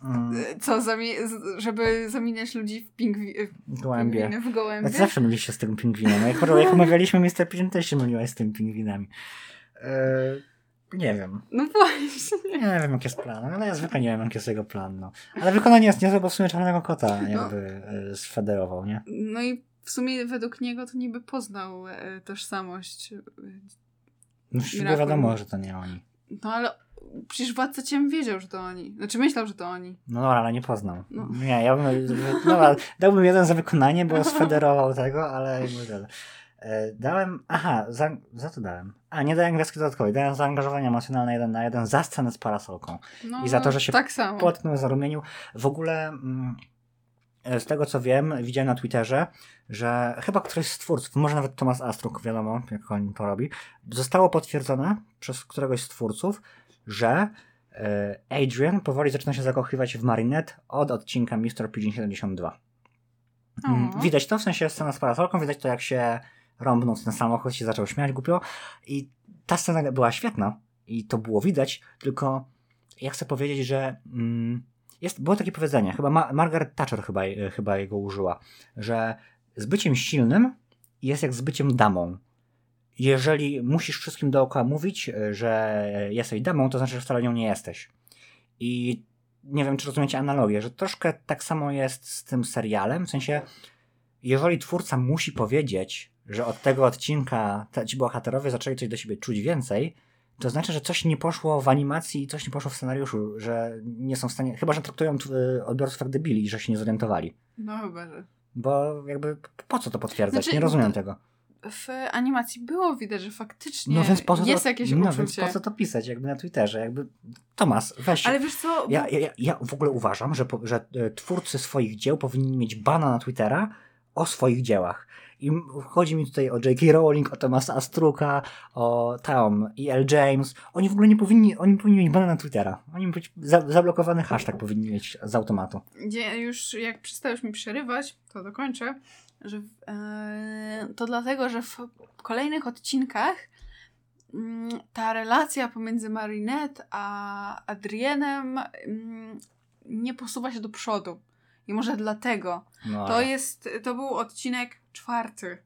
Mm, Y, Co, zami- żeby zamieniać ludzi w pingwi- w gołębie. pingwiny w gołębie? Jak zawsze mylisz się z tym pingwinem. Jak, jak omawialiśmy Mr. Pigeon, też się myliłaś z tymi pingwinami. E, nie wiem. No właśnie. Nie wiem, jaki jest plan, ale ja zwykle nie wiem, jaki jest jego plan, no. Ale wykonanie jest niezłe, bo w sumie Czarnego Kota jakby no. sfederował, nie? No i w sumie według niego to niby poznał e, tożsamość. No było wiadomo, że to nie oni. No ale przecież władca ciem wiedział, że to oni. Znaczy myślał, że to oni. No dobra, ale nie poznał. No. Nie, ja bym, no, dałbym jeden za wykonanie, bo sfederował tego, ale Dałem, aha, za, za to dałem. A, nie dałem gwiazdki dodatkowej, dałem zaangażowanie emocjonalne jeden na jeden za scenę z parasolką. No, I za to, że się tak samo. zarumienił. W ogóle mm, z tego co wiem, widziałem na Twitterze, że chyba któryś z twórców, może nawet Thomas Astruk, wiadomo, jak on to robi, zostało potwierdzone przez któregoś z twórców, że e, Adrian powoli zaczyna się zakochywać w Marinette od odcinka Mr. Pigeon 72. Mm, widać to, w sensie scena z parasolką, widać to jak się rąbnął ten samochód, się zaczął śmiać głupio i ta scena była świetna i to było widać, tylko ja chcę powiedzieć, że mm, jest, było takie powiedzenie, chyba Ma Margaret Thatcher chyba, e, chyba jego użyła, że z byciem silnym jest jak z byciem damą. Jeżeli musisz wszystkim dookoła mówić, e, że jesteś damą, to znaczy, że wcale nią nie jesteś. I nie wiem, czy rozumiecie analogię, że troszkę tak samo jest z tym serialem, w sensie, jeżeli twórca musi powiedzieć, że od tego odcinka ci bohaterowie zaczęli coś do siebie czuć więcej, to znaczy, że coś nie poszło w animacji i coś nie poszło w scenariuszu, że nie są w stanie, chyba, że traktują y, odbiorców jak debili, że się nie zorientowali. No chyba, że. Bo jakby po co to potwierdzać? Znaczy, nie rozumiem tego. W animacji było widać, że faktycznie no więc po co jest to, jakieś no więc po co to pisać jakby na Twitterze? Jakby Tomas, weź. Ale wiesz co? Ja, ja, ja w ogóle uważam, że, że e, twórcy swoich dzieł powinni mieć bana na Twittera o swoich dziełach. I chodzi mi tutaj o J.K. Rowling, o Thomasa Astruka, o Tom i L. James. Oni w ogóle nie powinni, oni powinni mieć bana na Twittera. Oni być za, zablokowany hashtag powinni mieć z automatu. Gdzie już jak przestałeś mi przerywać, to dokończę, że yy, to dlatego, że w kolejnych odcinkach yy, ta relacja pomiędzy Marinette a Adrienem yy, nie posuwa się do przodu. I może dlatego. No. To jest, to był odcinek czwarty.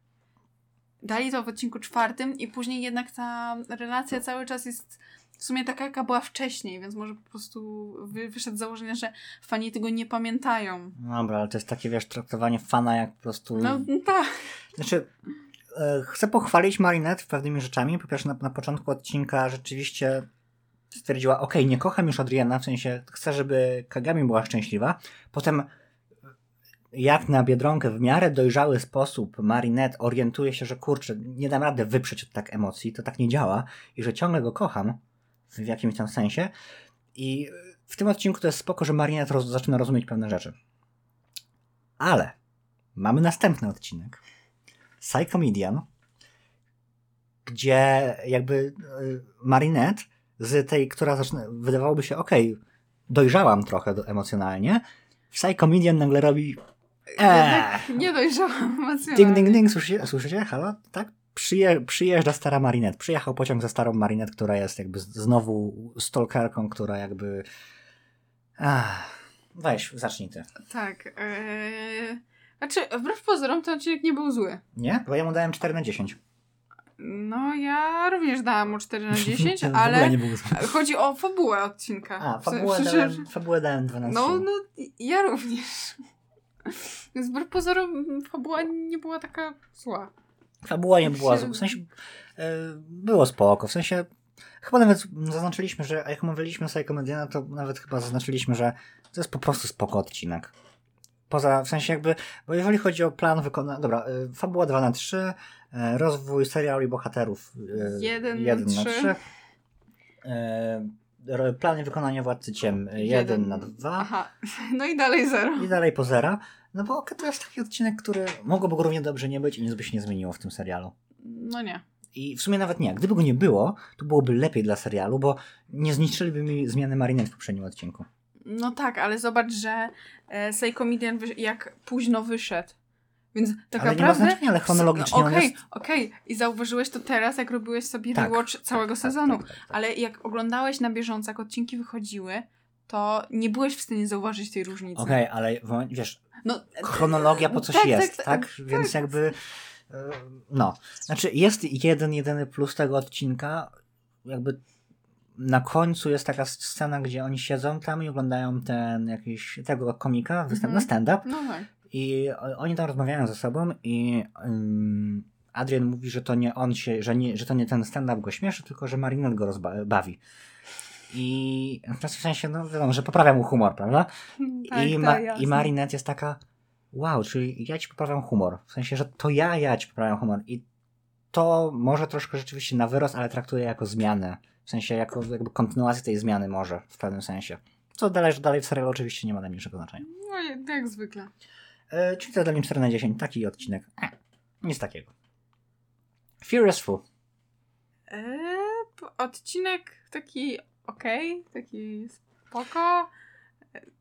Dali to w odcinku czwartym i później jednak ta relacja cały czas jest w sumie taka, jaka była wcześniej, więc może po prostu wy, wyszedł z założenia, że fani tego nie pamiętają. Dobra, ale to jest takie, wiesz, traktowanie fana jak po prostu... No tak. Znaczy, e, chcę pochwalić Marinette pewnymi rzeczami. Po pierwsze, na, na początku odcinka rzeczywiście stwierdziła, ok, nie kocham już Adriana, w sensie chcę, żeby Kagami była szczęśliwa. Potem jak na Biedronkę w miarę dojrzały sposób Marinette orientuje się, że kurczę, nie dam rady wyprzeć od tak emocji, to tak nie działa i że ciągle go kocham w jakimś tam sensie. I w tym odcinku to jest spoko, że Marinette roz zaczyna rozumieć pewne rzeczy. Ale mamy następny odcinek. Psychomedian, gdzie jakby y, Marinette z tej, która zaczyna, wydawałoby się, okej, okay, dojrzałam trochę emocjonalnie, Psychomedian nagle robi Eee. Nie dojrzałam emocjonalnie. Ding, ding, ding, słyszycie? słyszycie? Halo? Tak? Przyje, przyjeżdża stara Marinette. Przyjechał pociąg za starą Marinette, która jest jakby znowu stalkerką, która jakby... Ach, weź, zacznij ty. Tak. Ee... Znaczy, wbrew pozorom ten odcinek nie był zły. Nie? Bo ja mu dałem 4 na 10. No, ja również dałam mu 4 na 10, ale chodzi o fabułę odcinka. A, fabułę, sensie, dałem, fabułę dałem 12. No, no, ja również. Więc wbrew pozorom fabuła nie była taka zła. Fabuła nie była zła. W sensie yy, było spoko. W sensie chyba nawet zaznaczyliśmy, że jak omawialiśmy sobie komediana, to nawet chyba zaznaczyliśmy, że to jest po prostu spoko odcinek. Poza, w sensie jakby, bo jeżeli chodzi o plan wykonania, dobra, yy, fabuła 2 na 3, yy, rozwój serialu i bohaterów 1 yy, na 3, plany wykonania Władcy Ciem 1 na 2. Aha, no i dalej 0. I dalej po zera. No bo to jest taki odcinek, który mogłoby go równie dobrze nie być i nic by się nie zmieniło w tym serialu. No nie. I w sumie nawet nie. Gdyby go nie było, to byłoby lepiej dla serialu, bo nie zniszczyliby mi zmiany Marinette w poprzednim odcinku. No tak, ale zobacz, że e, Comedian jak późno wyszedł. Więc tak ale naprawdę. Nie ma znaczenia, ale chronologicznie. Okej, okay, jest... okej. Okay. I zauważyłeś to teraz, jak robiłeś sobie tak, rewatch całego tak, tak sezonu. Tak, tak, tak, ale jak oglądałeś na bieżąco, jak odcinki wychodziły, to nie byłeś w stanie zauważyć tej różnicy. Okej, okay, ale wiesz, no, chronologia po coś tak, jest, tak? tak? Więc jakby. No. Znaczy, jest jeden, jedyny plus tego odcinka. Jakby na końcu jest taka scena, gdzie oni siedzą tam i oglądają ten jakiś tego komika, występ Mhm. na stand-up No tak. I oni tam rozmawiają ze sobą i Adrian mówi, że to nie on się, że, nie, że to nie ten stand-up go śmieszy, tylko że Marinette go rozbawi. I w sensie, no wiadomo, że poprawia mu humor, prawda? Tak, I, ma. I Marinette jest taka, wow, czyli ja ci poprawiam humor. W sensie, że to ja, ja ci poprawiam humor. I to może troszkę rzeczywiście na wyrost, ale traktuję jako zmianę. W sensie, jako jakby kontynuację tej zmiany może, w pewnym sensie. Co dalej, że dalej w serialu oczywiście nie ma najmniejszego znaczenia. No jak zwykle. E, czyli to dla mnie 4 na 10, taki odcinek. E, nic takiego. Furious Fu. Eee, odcinek taki okej, taki spoko.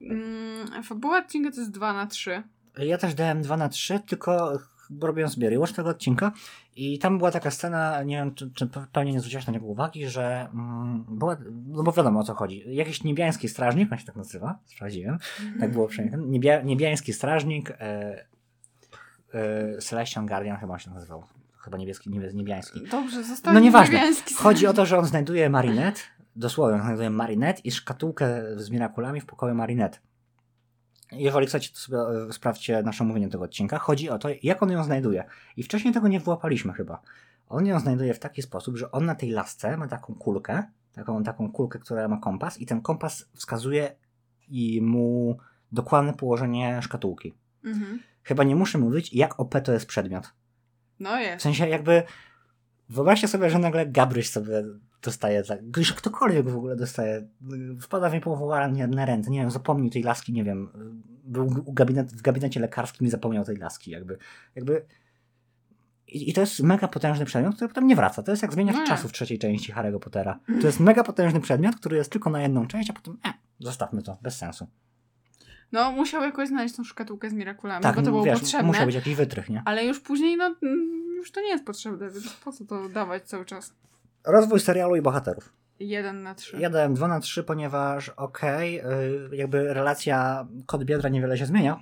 Mm, fabuła odcinka to jest 2 na 3. Ja też dałem 2 na 3, tylko robiłem sobie rewatch tego odcinka i tam była taka scena, nie wiem, czy, czy pewnie nie zwróciłeś na niego uwagi, że mm, była, no bo wiadomo o co chodzi. Jakiś niebiański strażnik, on się tak nazywa, sprawdziłem, tak było przynajmniej. Niebia, niebiański strażnik, e, e, Celestian Guardian chyba on się nazywał. Chyba niebieski, niebie, niebiański. Dobrze, został No nieważne. niebiański Chodzi o to, że on znajduje Marinette, dosłownie on znajduje Marinette i szkatułkę z Mirakulami w pokoju Marinette. Jeżeli chcecie, to sobie e, sprawdźcie nasze omówienie tego odcinka. Chodzi o to, jak on ją znajduje. I wcześniej tego nie wyłapaliśmy chyba. On ją znajduje w taki sposób, że on na tej lasce ma taką kulkę, taką, taką kulkę, która ma kompas i ten kompas wskazuje i mu dokładne położenie szkatułki. Mhm. Chyba nie muszę mówić, jak OP to jest przedmiot. No W jest. sensie jakby wyobraźcie sobie, że nagle Gabryś sobie dostaje, tak, gdyż ktokolwiek w ogóle dostaje, wpada w połowa na, ręce, nie wiem, zapomnił tej laski, nie wiem, był u gabinet, w gabinecie lekarskim i zapomniał tej laski, jakby, jakby i, i to jest mega potężny przedmiot, który potem nie wraca. To jest jak zmieniać czasów w trzeciej części Harry'ego Pottera. To jest mega potężny przedmiot, który jest tylko na jedną część, a potem e, zostawmy to, bez sensu. No musiał jakoś znaleźć tą szkatułkę z mirakulami, Tak, bo to było wiesz, potrzebne. musiał być jakiś wytrych, nie? Ale już później, no mm, już to nie jest potrzebne, więc po co to dawać cały czas? Rozwój serialu i bohaterów. Jeden na trzy. Ja dałem 2 na 3, ponieważ okej, y, jakby relacja kod biodra niewiele się zmienia,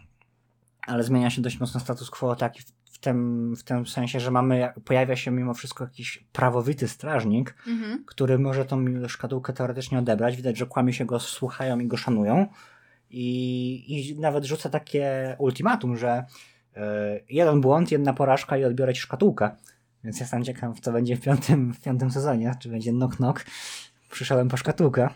ale zmienia się dość mocno status quo taki w, w, tym, w tym sensie, że mamy, pojawia się mimo wszystko jakiś prawowity strażnik, Mhm. który może tą szkatułkę teoretycznie odebrać. Widać, że kłamie się go słuchają i go szanują. I, i nawet rzuca takie ultimatum, że y, jeden błąd, jedna porażka i odbiorę ci szkatułkę. Więc ja jestem ciekaw, co będzie w piątym, w piątym sezonie. Czy będzie knock knock. Przyszedłem po szkatułkę.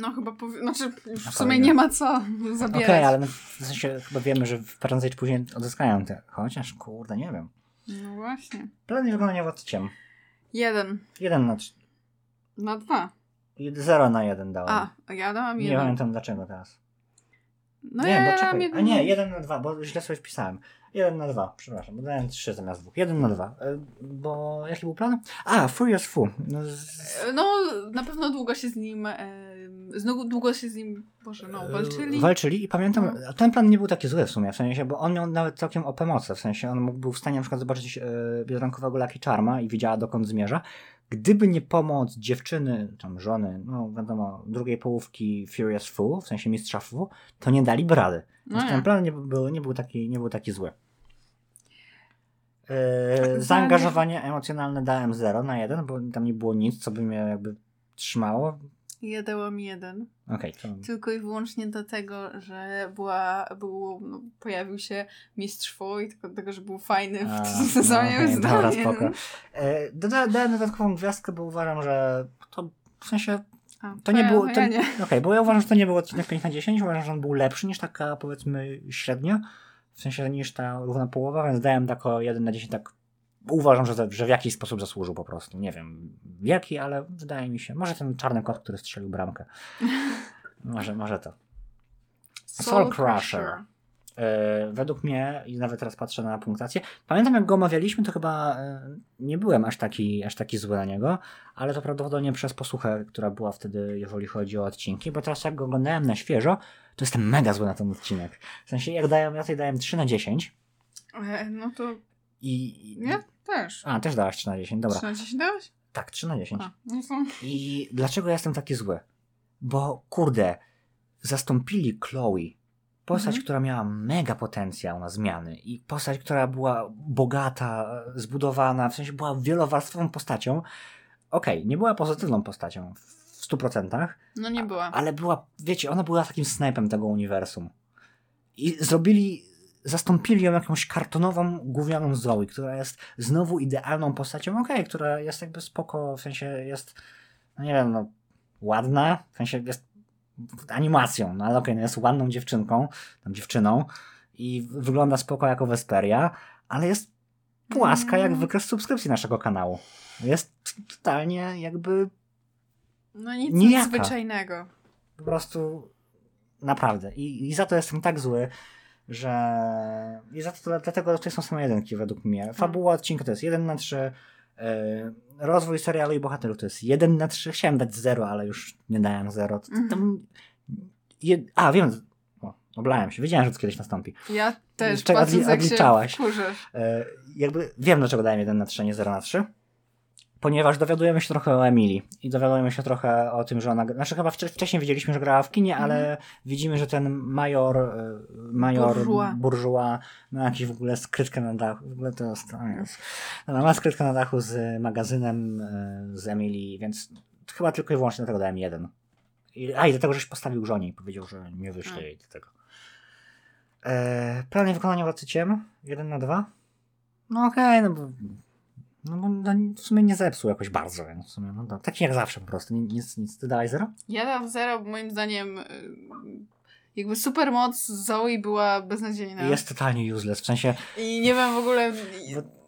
No chyba, powi- znaczy już Na w sumie nie ma co Okej, zabierać. ale no, w sensie chyba wiemy, że prędzej czy później odzyskają te. Chociaż kurde, nie wiem. No właśnie. Plany wykonania władciem. Jeden Jeden na trz- na dwa. Zero na jeden dałem. A, ja dałam nie jeden. pamiętam dlaczego teraz. No nie, ja bo czekaj. jeden. A nie, jeden na dwa, bo źle sobie wpisałem. Jeden na dwa, przepraszam, bo dałem trzy zamiast dwóch. Jeden na dwa. E, Bo jaki był plan? A, Furious Fu. No, z... No, na pewno długo się z nim, e, znowu długo się z nim, boże, no, walczyli. E, Walczyli i pamiętam, No. ten plan nie był taki zły w sumie, w sensie, bo on miał nawet całkiem OP moce, w sensie on mógł, był w stanie na przykład zobaczyć e, biedronkowego Lucky Charma i wiedziała dokąd zmierza. Gdyby nie pomoc dziewczyny, tam żony, no wiadomo, drugiej połówki Furious Fu, w sensie mistrza Fu, to nie dali brady. No Więc nie. ten plan nie był, nie był, taki, nie był taki zły. Tak, zaangażowanie emocjonalne dałem 0 na 1, bo tam nie było nic, co by mnie jakby trzymało. Ja dałam jeden. Okej, to... Tylko i wyłącznie dlatego, że była, był, no, pojawił się mistrz Fu i tylko dlatego, że był fajny w A, tym no, sezonie, okej, więc dobra, spoko. E, dodatkową gwiazdkę, bo uważam, że to w sensie A, to nie ja- było. no To, Ja nie. Okej, bo ja uważam, że to nie był odcinek 5 na 10, uważam, że on był lepszy niż taka powiedzmy średnia, w sensie niż ta równa połowa, więc dałem tako 1 na 10, tak uważam, że, że w jakiś sposób zasłużył po prostu. Nie wiem jaki, ale wydaje mi się. Może ten czarny kot, który strzelił bramkę. Może, może to. Soul Crusher. E, według mnie, i nawet teraz patrzę na punktację, pamiętam jak go omawialiśmy, to chyba e, nie byłem aż taki, aż taki zły na niego, ale to prawdopodobnie przez posłuchę, która była wtedy, jeżeli chodzi o odcinki, bo teraz jak go oglądałem na świeżo, to jestem mega zły na ten odcinek. W sensie, jak daję, ja tutaj dałem 3 na 10 E, No to i... ja też. A, też dałaś 3 na 10, dobra. 3 na 10 dałeś? Tak, 3 na 10. A, no to... I dlaczego ja jestem taki zły? Bo kurde, zastąpili Chloe. Postać, Mhm. która miała mega potencjał na zmiany i postać, która była bogata, zbudowana, w sensie była wielowarstwową postacią. Okej, nie była pozytywną postacią. W 100%, No nie była. ale była, wiecie, ona była takim snajpem tego uniwersum. I zrobili, zastąpili ją jakąś kartonową, gównianą Zoe, która jest znowu idealną postacią, okej, która jest jakby spoko, w sensie jest, no nie wiem, no, ładna, w sensie jest animacją, no ale okej, no jest ładną dziewczynką, tam dziewczyną i wygląda spoko jako Vesperia, ale jest płaska jak Mm. wykres subskrypcji naszego kanału. Jest totalnie jakby No nic Nijaka. nadzwyczajnego. po prostu naprawdę. I, I za to jestem tak zły, że. I za to dlatego to są same jedynki według mnie. Fabuła odcinka to jest 1 na 3. Yy, rozwój serialu i bohaterów to jest 1 na 3. Chciałem dać 0, ale już nie dałem 0. To, Mhm. je, a, wiem. O, oblałem się. Wiedziałem, że to kiedyś nastąpi. Ja też, Jeszcze patrząc odli- jak się odliczałaś. wkurzysz. E, jakby wiem, dlaczego dałem 1 na 3, a nie 0 na 3. Ponieważ dowiadujemy się trochę o Emilii i dowiadujemy się trochę o tym, że ona. Znaczy, chyba wcze- wcześniej wiedzieliśmy, że grała w kinie, ale widzimy, że ten major. e, Major. Bourgeois ma jakąś w ogóle skrytkę na dachu. W ogóle to jest. jest. Dobra, ma skrytkę na dachu z magazynem e, z Emilii, więc chyba tylko i wyłącznie dlatego dałem 1. I, a i do tego, żeś postawił żonie i powiedział, że nie wyśle A. jej do tego. E, plany wykonania władcy ciem? 1 na 2? No okej, no bo. No bo no, w sumie nie zepsuł jakoś bardzo, więc w sumie, no taki jak zawsze po prostu. Ni- Nic, nic. Ty dałeś 0? Ja dam zero, bo moim zdaniem y, jakby supermoc Zoe była beznadziejna. Jest totalnie useless, w sensie. I nie wiem w ogóle...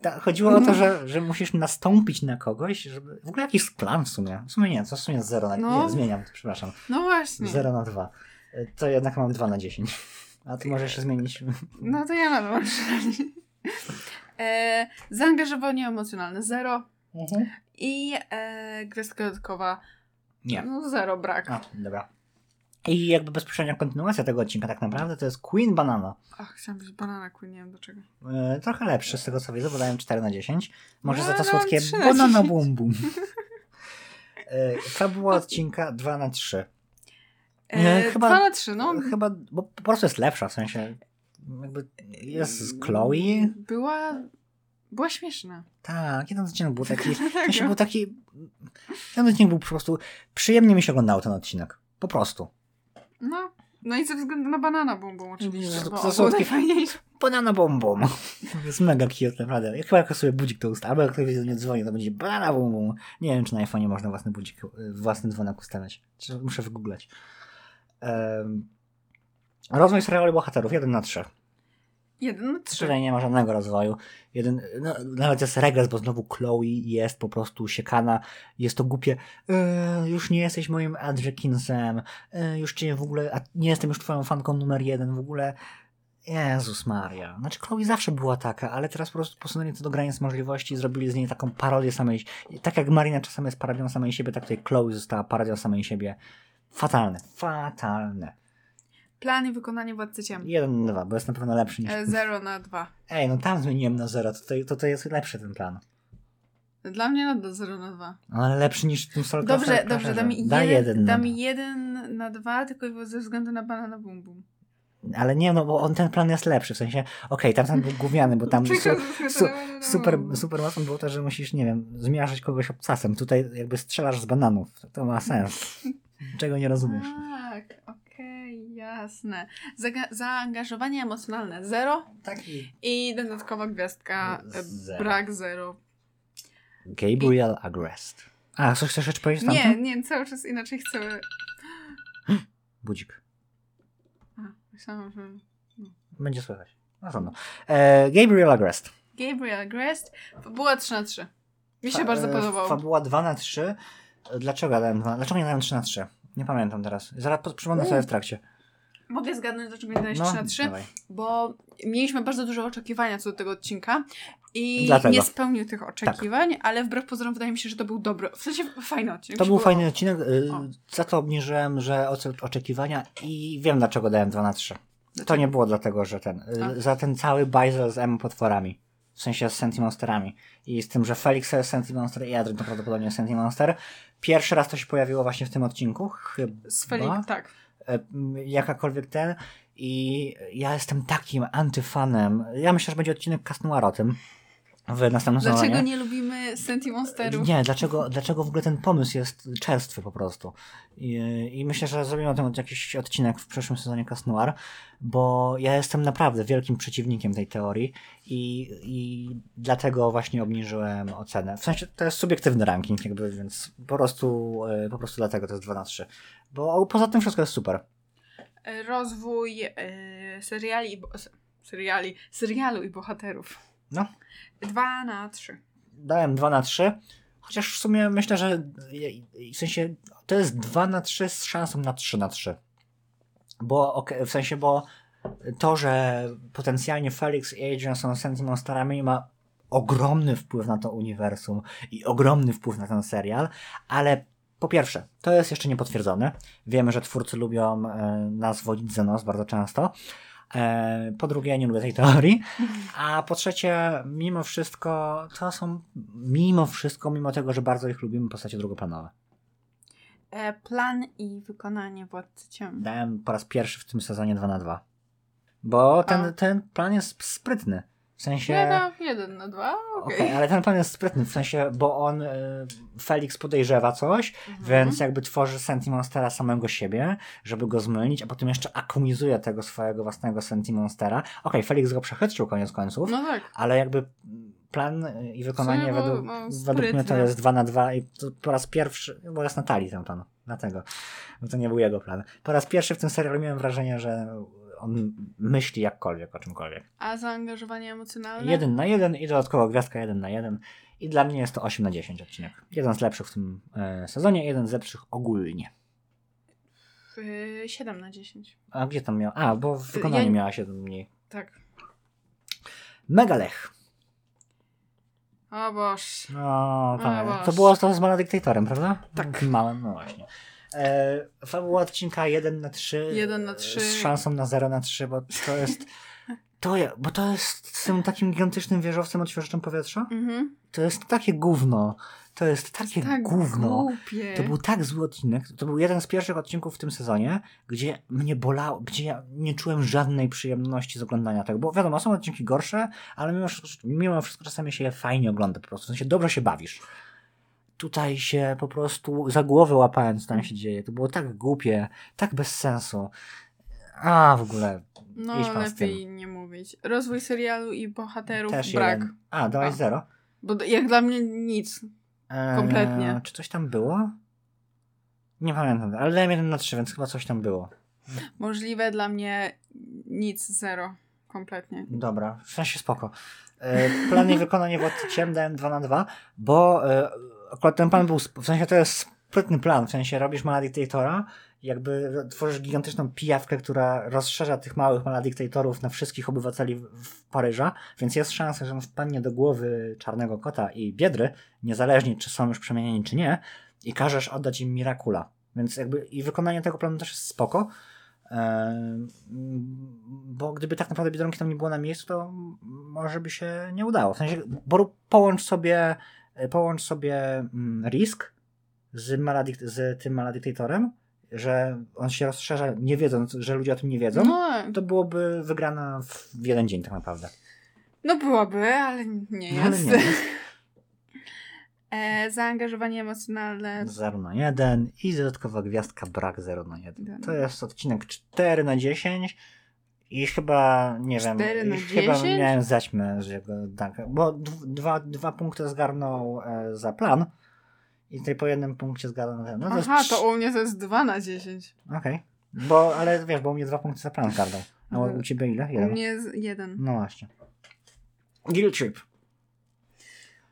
Ta, chodziło o to, że, że musisz nastąpić na kogoś, żeby. W ogóle jakiś plan w sumie. W sumie nie, to w sumie 0 na. No. Nie, zmieniam, przepraszam. No właśnie. 0 na 2. E, To jednak mam 2 na 10. A ty możesz się zmienić. No to ja mam przynajmniej. E, zaangażowanie emocjonalne zero. Mhm. I e, gwiazdka dodatkowa Nie. no zero brak. A, dobra. I jakby bezpośrednia kontynuacja tego odcinka tak naprawdę to jest Queen Banana. Ach, chciałam być banana queen, nie wiem dlaczego. E, trochę lepszy z tego co widzę, bo dałem 4 na 10. Może Ja za to słodkie 3 na banana 10. bum bum. E, fabuła odcinka 2 na 3. E, Nie, chyba- Dwa na trzy, no. Chyba, bo po prostu jest lepsza, w sensie jakby jest z Chloe. Była... Była śmieszna. Tak, jeden odcinek był taki, w sensie Dlatego. był taki, ten odcinek był po prostu, przyjemnie mi się oglądało ten odcinek. Po prostu. No. No i ze względu na banana bum oczywiście. To- to słodkie. najfajniejszy. Banana bum. To jest mega cute, naprawdę. Ja chyba jak sobie budzik to ustawię, albo jak ktoś do mnie dzwoni, to będzie banana bum. Nie wiem, czy na iPhone'ie można własny budzik, y, własny dzwonek ustawiać. Muszę wygooglać. Um, rozwój serialu bohaterów, 1 na 3. Jeden na trzy. Tutaj nie ma żadnego rozwoju. Jeden, no, nawet jest regres, bo znowu Chloe jest po prostu siekana. Jest to głupie. E, już nie jesteś moim Adrekinsem. E, już cię w ogóle. A nie jestem już twoją fanką numer jeden. W ogóle. Jezus Maria. Znaczy, Chloe zawsze była taka, ale teraz po prostu posunęli to do granic możliwości i zrobili z niej taką parodię samej. Tak jak Marina czasem jest parodią samej siebie, tak tutaj Chloe została parodią samej siebie. Fatalne. Fatalne. Plan i wykonanie władcy ciem. Jeden, dwa, bo jest na pewno lepszy niż. E, Zero na dwa. Ej, no tam zmieniłem na zero, to, to, to, jest lepszy ten plan. Dla mnie nadal zero na dwa. No, ale lepszy niż w tym Soul Dobrze, dobrze, da mi Crusherze. Daj jeden, jeden da na mi dwa. jeden na dwa, tylko ze względu na banana bum bum. Ale nie, no bo on, ten plan jest lepszy, w sensie, okej, tamten był gówniany, bo tam su, su, super, super mocno było to, że musisz, nie wiem, zmiażdżyć kogoś obcasem. Tutaj jakby strzelasz z bananów. To ma sens. Czego nie rozumiesz. Tak, okej, jasne. Zaga- zaangażowanie emocjonalne zero Taki. i dodatkowa gwiazdka e, Zero. brak zero. Gabriel Agrest. A, coś chcesz jeszcze powiedzieć tam? Nie, nie, cały czas inaczej chcę. Budzik. A, myślałam, że. Będzie słychać. No trudno. E, Gabriel Agrest. Gabriel Grest była 3 na 3. Mi się Fa- bardzo e, podobało. Fabuła 2 na 3. Dlaczego ja dałem 2? Dlaczego nie dałem 3 na 3? Nie pamiętam teraz. Zaraz po- przypomnę sobie w trakcie. Mogę zgadnąć, dlaczego nie dałeś 3 na 3? No, dawaj. bo mieliśmy bardzo duże oczekiwania co do tego odcinka i Dlatego. nie spełnił tych oczekiwań, ale wbrew pozorom wydaje mi się, że to był dobry, w sensie fajny odcinek. To był było- fajny odcinek. y, O. Za to obniżyłem, że oczekiwania i wiem dlaczego dałem 2 na 3. To Dlaczego? nie było dlatego, że ten. y, A. Za ten cały bajzel z M potworami. W sensie z Sentimonsterami. I z tym, że Felix to jest Sentimonster i Adrian to prawdopodobnie Sentimonster. Pierwszy raz to się pojawiło właśnie w tym odcinku. Chyba. Z Felix, tak. E, jakakolwiek ten. I ja jestem takim antyfanem. Ja myślę, że będzie odcinek Noir o tym w następnym Dlaczego sezonie. nie lubimy Lubienie Sentimonsterów. Nie, dlaczego, dlaczego w ogóle ten pomysł jest czerstwy po prostu. I, i myślę, że zrobimy o tym jakiś odcinek w przyszłym sezonie Cas Noir, bo ja jestem naprawdę wielkim przeciwnikiem tej teorii i, i dlatego właśnie obniżyłem ocenę. W sensie to jest subiektywny ranking, jakby, więc po prostu, e, po prostu dlatego to jest 2 na 3. Bo poza tym wszystko jest super. E, Rozwój e, seriali, seriali, serialu i bohaterów. No. 2 na 3. dałem 2 na 3, chociaż w sumie myślę, że w sensie to jest 2 na 3 z szansą na 3 na 3. Bo okej, w sensie, bo to, że potencjalnie Felix i Adrian są Sentimonsterami ma ogromny wpływ na to uniwersum i ogromny wpływ na ten serial, ale po pierwsze, to jest jeszcze niepotwierdzone. Wiemy, że twórcy lubią e, nas wodzić za nos bardzo często. E, po drugie, nie lubię tej teorii. A po trzecie, mimo wszystko, to są, mimo wszystko, mimo tego, że bardzo ich lubimy, postacie drugoplanowe. E, plan i wykonanie Władcy Ciem. Dałem po raz pierwszy w tym sezonie 2 na 2 Bo A. ten, ten plan jest sprytny. W sensie. Ja dam 1 na 2, okej. Okej, ale ten plan jest sprytny, w sensie, bo on, y, Felix podejrzewa coś, Mhm. więc jakby tworzy Sentimonstera samego siebie, żeby go zmylić, a potem jeszcze akumizuje tego swojego własnego Sentimonstera. Okej, Felix go przechytrzył koniec końców, No tak. ale jakby plan y, i wykonanie według, no, według mnie to jest 2 na 2 i to po raz pierwszy, bo jest Natalii ten plan, dlatego, bo to nie był jego plan. Po raz pierwszy w tym serialu miałem wrażenie, że on myśli jakkolwiek o czymkolwiek. A zaangażowanie emocjonalne? Jeden na jeden i dodatkowo gwiazdka jeden na jeden. I dla mnie jest to 8 na 10 odcinek. Jeden z lepszych w tym e, sezonie, jeden z lepszych ogólnie. Y, 7 na 10. A gdzie tam miał? A, bo w wykonaniu Ja- miała 7 mniej. Tak. Megalech. O boż. No, pamiętam. Boże. to było to z Maledyktatorem, prawda? Tak. Małym, no właśnie. E, fabuła odcinka 1 na 3. 1 na 3. Z szansą na 0 na 3, bo to jest. To je, bo to jest z tym takim gigantycznym wieżowcem odświeżaczem powietrza. Mhm. To jest takie gówno. To jest takie Tak gówno. głupie. To był tak zły odcinek. To był jeden z pierwszych odcinków w tym sezonie, gdzie mnie bolało, gdzie ja nie czułem żadnej przyjemności z oglądania tego. Bo wiadomo, są odcinki gorsze, ale mimo mimo wszystko czasami się je fajnie ogląda po prostu. W sensie dobrze się bawisz. Tutaj się po prostu za głowę łapałem, co tam się dzieje. To było tak głupie, tak bez sensu. A, w ogóle. No, lepiej nie mówić. Rozwój serialu i bohaterów Też brak. jeden. A, dałeś A. zero. Bo jak dla mnie nic. Eee, Kompletnie. Czy coś tam było? Nie pamiętam, ale dałem jeden na trzy, więc chyba coś tam było. Możliwe dla mnie nic, zero. Kompletnie. Dobra, w sensie spoko. E, Plan i wykonanie władcy ciem dałem 2 na 2, bo e, akurat ten plan był, w sensie to jest sprytny plan, w sensie robisz Maladictatora, jakby tworzysz gigantyczną pijawkę, która rozszerza tych małych Maladictatorów na wszystkich obywateli w, Paryża, więc jest szansa, że on wpadnie do głowy Czarnego Kota i Biedry, niezależnie czy są już przemienieni czy nie, i każesz oddać im Mirakula. Więc jakby i wykonanie tego planu też jest spoko, Em, bo gdyby tak naprawdę Biedronki tam nie było na miejscu, to może by się nie udało. W sensie, bo połącz sobie, połącz sobie mm, risk z, maladikt- z tym maladyktatorem, że on się rozszerza nie wiedząc, że ludzie o tym nie wiedzą, No, to byłoby wygrana w jeden dzień tak naprawdę. no byłoby, ale nie No, ale jest. nie jest. E, zaangażowanie emocjonalne. 0 na 1 i dodatkowa gwiazdka brak 0 na 1. Dobra. To jest odcinek 4 na 10 i chyba, nie wiem, 4 na i chyba 10? miałem zaćmę z jego danka, bo dwa, dwa punkty zgarnął e, za plan i tutaj po jednym punkcie zgarnął ten. No to Aha, jest to u mnie to jest 2 na 10. Okej, bo, ale wiesz, bo u mnie dwa punkty za plan zgarnął, a u- u ciebie ile? U Jeden. mnie jest 1. No właśnie. Guild Trip.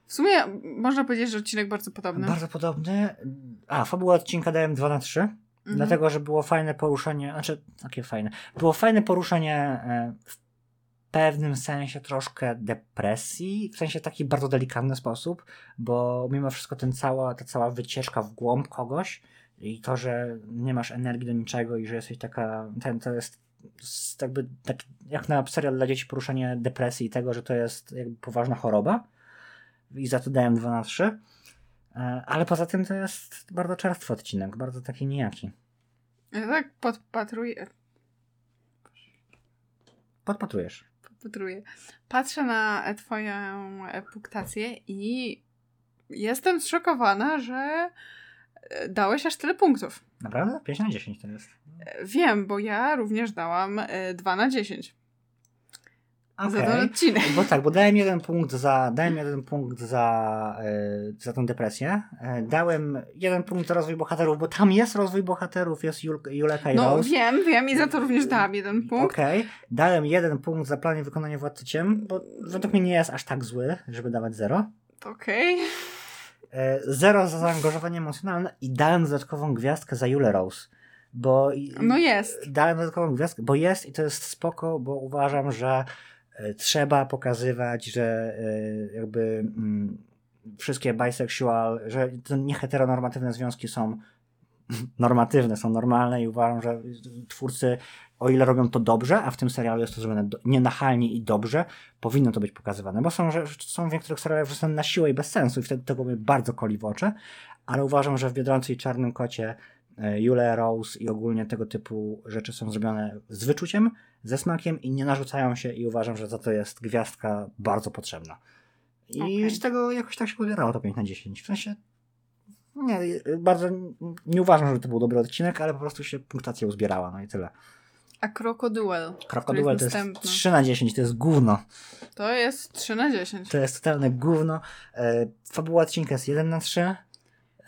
W sumie można powiedzieć, że odcinek bardzo podobny. Bardzo podobny. A, fabuła odcinka dałem 2 na 3. Mhm. Dlatego, że było fajne poruszenie, znaczy takie fajne. Było fajne poruszenie e, w pewnym sensie troszkę depresji, w sensie taki bardzo delikatny sposób, bo mimo wszystko ten cała, ta cała wycieczka w głąb kogoś i to, że nie masz energii do niczego i że jesteś taka, ten to jest jakby taki, jak na serial dla dzieci poruszenie depresji i tego, że to jest jakby poważna choroba i za to dałem 2 na 3. E, Ale poza tym to jest bardzo czerstwy odcinek, bardzo taki nijaki. Ja tak podpatruję. Podpatrujesz. podpatruję. Patrzę na e, twoją punktację i jestem zszokowana, że e, dałeś aż tyle punktów. Naprawdę? 5 na 10 to jest. Wiem, bo ja również dałam e, 2 na 10 za ten odcinek. Bo tak, bo dałem jeden punkt za, dałem jeden punkt za, e, za tą depresję. E, dałem jeden punkt za rozwój bohaterów, bo tam jest rozwój bohaterów, jest Jul, Juleka i No Rose. wiem, wiem i za to również dałam jeden punkt. Okej, dałem jeden punkt za plan i wykonanie władcy ciem, bo według mnie nie jest aż tak zły, żeby dawać zero. Okej. E, Zero za zaangażowanie emocjonalne i dałem dodatkową gwiazdkę za Julę Rose. Bo No jest. Dałem dodatkową gwiazdkę, bo jest i to jest spoko, bo uważam, że trzeba pokazywać, że e, jakby mm, wszystkie bisexual, że te nieheteronormatywne związki są normatywne, są normalne i uważam, że twórcy, o ile robią to dobrze, a w tym serialu jest to zrobione nienachalnie i dobrze, powinno to być pokazywane, bo są, że, są w niektórych serialach, że są na siłę i bez sensu i wtedy tego mnie bardzo koli w oczy, ale uważam, że w Biedronce i Czarnym Kocie e, Jule Rose i ogólnie tego typu rzeczy są zrobione z wyczuciem, ze smakiem i nie narzucają się i uważam, że za to jest gwiazdka bardzo potrzebna. I Okej. z tego jakoś tak się ubierało to 5 na 10. W sensie nie, bardzo nie uważam, że to był dobry odcinek, ale po prostu się punktacja uzbierała, no i tyle. A Krokodyl. Krokodyl to jest następny. 3 na 10, to jest gówno. To jest 3 na 10. To jest totalne gówno. E, fabuła odcinka jest 1 na 3.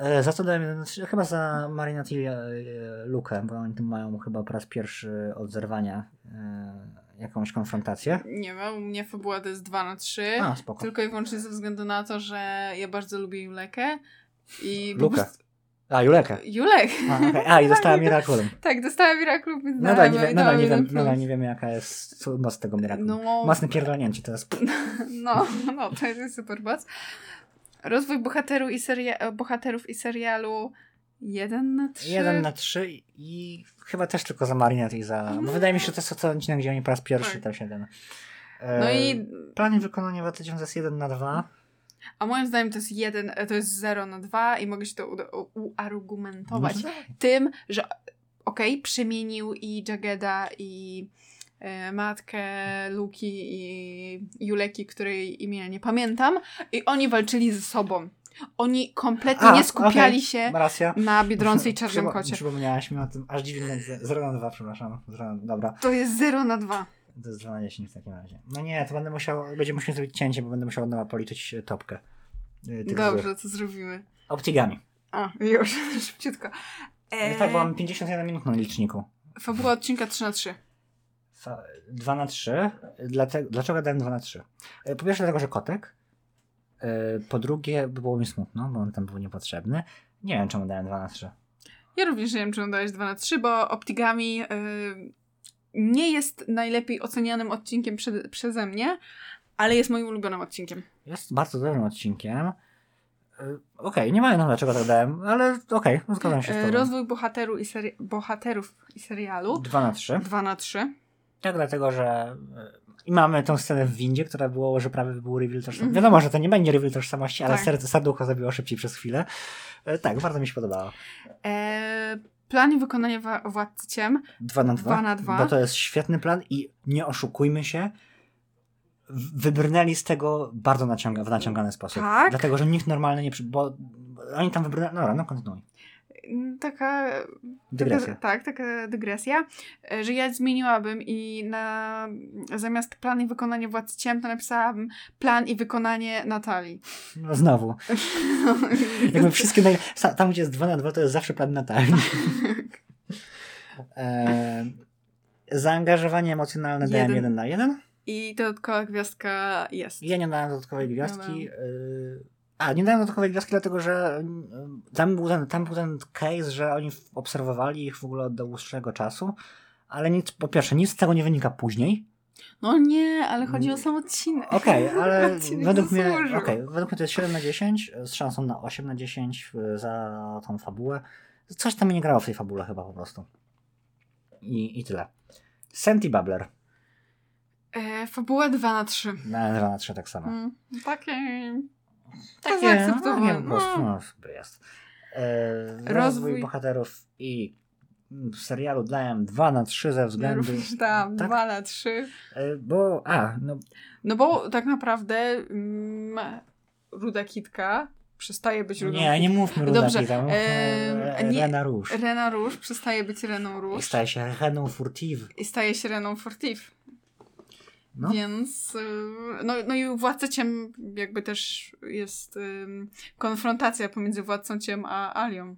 E, za co dałem 1 na 3? Chyba za Marinat i e, Lukę, bo oni tym mają chyba po raz pierwszy od zerwania e, jakąś konfrontację. Nie wiem, u mnie fabuła to jest 2 na 3. A, spoko. Tylko i wyłącznie ze względu na to, że ja bardzo lubię Julekę. I Lukę. prostu- A, Julekę. Julek. A, okej. A i dostała Miraculum. Tak, dostałam Miraculum, Nadal dałem- nie, wie, dałem nadal, nie wiem, nadal nie wiemy jaka jest moc tego Miraculum. No, Mocne pierdolnięcie to jest. no, no, to jest super moc. Rozwój bohateru i seria- bohaterów i serialu 1 na 3. 1 na 3 i chyba też tylko za Marinette i za... Bo wydaje mi się, że to jest ten odcinek, gdzie oni po raz pierwszy Tak. też jeden. No i Plan i wykonanie 2000 jest 1 na 2. a moim zdaniem to jest 1, to jest 0 na 2 i mogę się to u- uargumentować No tym, że okej, przemienił i Jageda i e, matkę Luki i Juleki, której imienia nie pamiętam i oni walczyli ze sobą. Oni kompletnie A, nie skupiali okej. się racja. na Biedronce i Czarnym Przypo- Kocie. Przypomniałaś mi o tym, aż dziwnie, 0 na 2, przepraszam. 0 na, dobra, To jest 0 na 2. to jest 2 na 10 w takim razie. No nie, to będę musiał, będziemy musieli zrobić cięcie, bo będę musiał od nowa policzyć e, topkę. e, Dobrze, złych. to zrobimy. Optigami. A, już, szybciutko. E... Tak, bo mam 51 minut na liczniku. Fabuła odcinka 3 na 3. Fa- 2 na 3. Dlate, dlaczego dałem 2 na 3? E, Po pierwsze dlatego, że kotek. E, Po drugie, było mi smutno, bo on tam był niepotrzebny. Nie wiem, czemu dałem 2 na 3. Ja również nie wiem, czy dałeś 2 na 3, bo Optigami yy, nie jest najlepiej ocenianym odcinkiem prze, przeze mnie, ale jest moim ulubionym odcinkiem. Jest bardzo dobrym odcinkiem. E, Okej, nie pamiętam dlaczego tak dałem, ale okej, zgadzam się z tobą. rozwój bohateru i seri- bohaterów i serialu 2 na 3. 2 na 3. Tak, dlatego, że e, i mamy tą scenę w windzie, która było, że prawie był reveal tożsamości. Mhm. Wiadomo, że to nie będzie reveal tożsamości, ale Tak. serce serducho zabiło szybciej przez chwilę. E, Tak, bardzo mi się podobało. E, plan i wykonanie Władcy Ciem 2 na 2. Dwa na dwa. Bo to jest świetny plan i nie oszukujmy się, wybrnęli z tego bardzo naciąga, w naciągany sposób. Tak. Dlatego, że nikt normalny nie... Przy... Bo oni tam wybrnęli... Dobra, no kontynuuj. Taka Dygresja. Taka, tak, taka dygresja, że ja zmieniłabym i na zamiast plan i wykonanie Władcy Ciem, to napisałabym plan i wykonanie Natalii. No znowu. Jakby wszystkie... Tam, gdzie jest 2 na 2, to jest zawsze plan Natalii. e... Zaangażowanie emocjonalne dałem Jeden. 1 na 1. I dodatkowa gwiazdka jest. Ja nie dałem dodatkowej gwiazdki. dałem. A, nie dałem dodatkowej gwiazdki, dlatego że y, tam był, ten, tam był ten case, że oni obserwowali ich w ogóle od dłuższego czasu, ale nic, po pierwsze, nic z tego nie wynika później. No nie, ale chodzi o sam odcinek. Okej, ale Odcinek według mnie, okej, według mnie to jest 7 na 10 z szansą na 8 na 10 y, za tą fabułę. Coś tam mi nie grało w tej fabule chyba po prostu. I, i tyle. Senti Babler. E, fabuła 2 na 3. Na 2 na 3 tak samo. Mm, takie... Takie po prostu, no. no, sobie jest. E, rozwój. Rozwój. bohaterów i mm, w serialu dałem 2 na 3 ze Ja względu... również dałam Tak? 2 na 3. E, bo, a, no, No bo tak naprawdę mm, Ruda Kitka przestaje być rudą Nie, nie mówmy Ruda Dobrze, Pita, mówmy nie- Rena Rouge. Rena Rouge przestaje być Reną I Rouge staje się Reną Furtive. i staje się Reną Fortif. No. Więc, y, no, no i u Władcy Ciem jakby też jest ym, konfrontacja pomiędzy Władcą Ciem a Alią.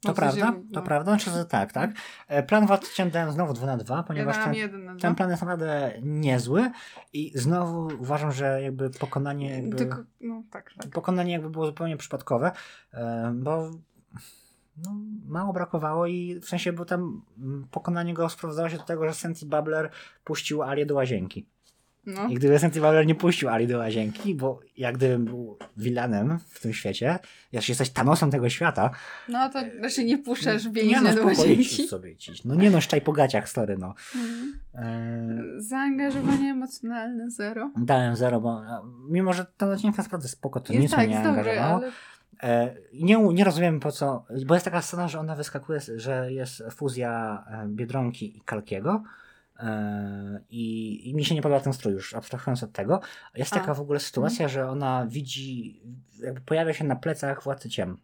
To No, prawda, sensie, to no. prawda, znaczy, że tak, tak. E, Plan Władcy Ciem dałem znowu 2 na 2, Ja ponieważ ten, na ten plan jest naprawdę niezły i znowu uważam, że jakby pokonanie jakby, Tylko, no tak, tak. pokonanie jakby było zupełnie przypadkowe, e, bo no, mało brakowało i w sensie, bo tam mm, pokonanie go sprowadzało się do tego, że Sensi Babler puścił Alię do łazienki. No. I gdyby Sensi Babler nie puścił Ali do łazienki, bo jak gdybym był vilanem w tym świecie, jeśli jesteś Thanosem tego świata, no to raczej nie puszczasz więźnia no, do łazienki. sobie. No nie no, szczaj po gaciach, story, no. Mhm. E, Zaangażowanie emocjonalne zero. dałem zero, bo mimo, że ten odcinek naprawdę spoko, to jest nic tak, mnie nie angażowało. ale nie, nie rozumiem po co, bo jest taka scena, że ona wyskakuje, że jest fuzja e, Biedronki i Kalkiego e, i, i mi się nie podoba ten strój już, abstrahując od tego. Jest A. taka w ogóle sytuacja, że ona widzi, jakby pojawia się na plecach Władcy Ciem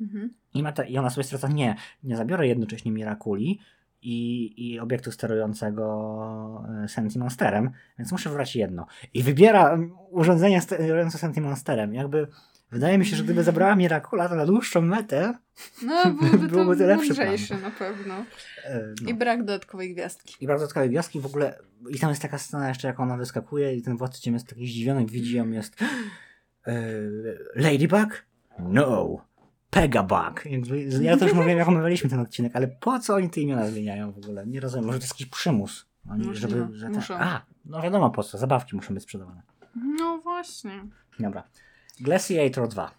mhm. i, ma ta, i ona sobie stwierdza, nie, nie zabiorę jednocześnie Mirakuli i, i obiektu sterującego e, Sentinel Monsterem, więc muszę wybrać jedno. I wybiera mm, urządzenie sterujące Sentinel Monsterem. Jakby wydaje mi się, że gdyby zabrała Mirakula, to na dłuższą metę No, byłby, Byłby to to lepszy mądrzejszy na pewno. e, no. I brak dodatkowej gwiazdki. I bardzo ciekawe gwiazdki w ogóle. I tam jest taka scena jeszcze, jak ona wyskakuje i ten władcy jest taki zdziwiony, widzi ją, jest e, Ladybug? No. Pegabug. Ja też mówiłem, jak omawialiśmy ten odcinek, ale po co oni te imiona zmieniają w ogóle? Nie rozumiem. Może to jest jakiś przymus. Oni, Możliwe. żeby, że te, a, no wiadomo po co. Zabawki muszą być sprzedawane. No właśnie. Dobra. Glaciator 2.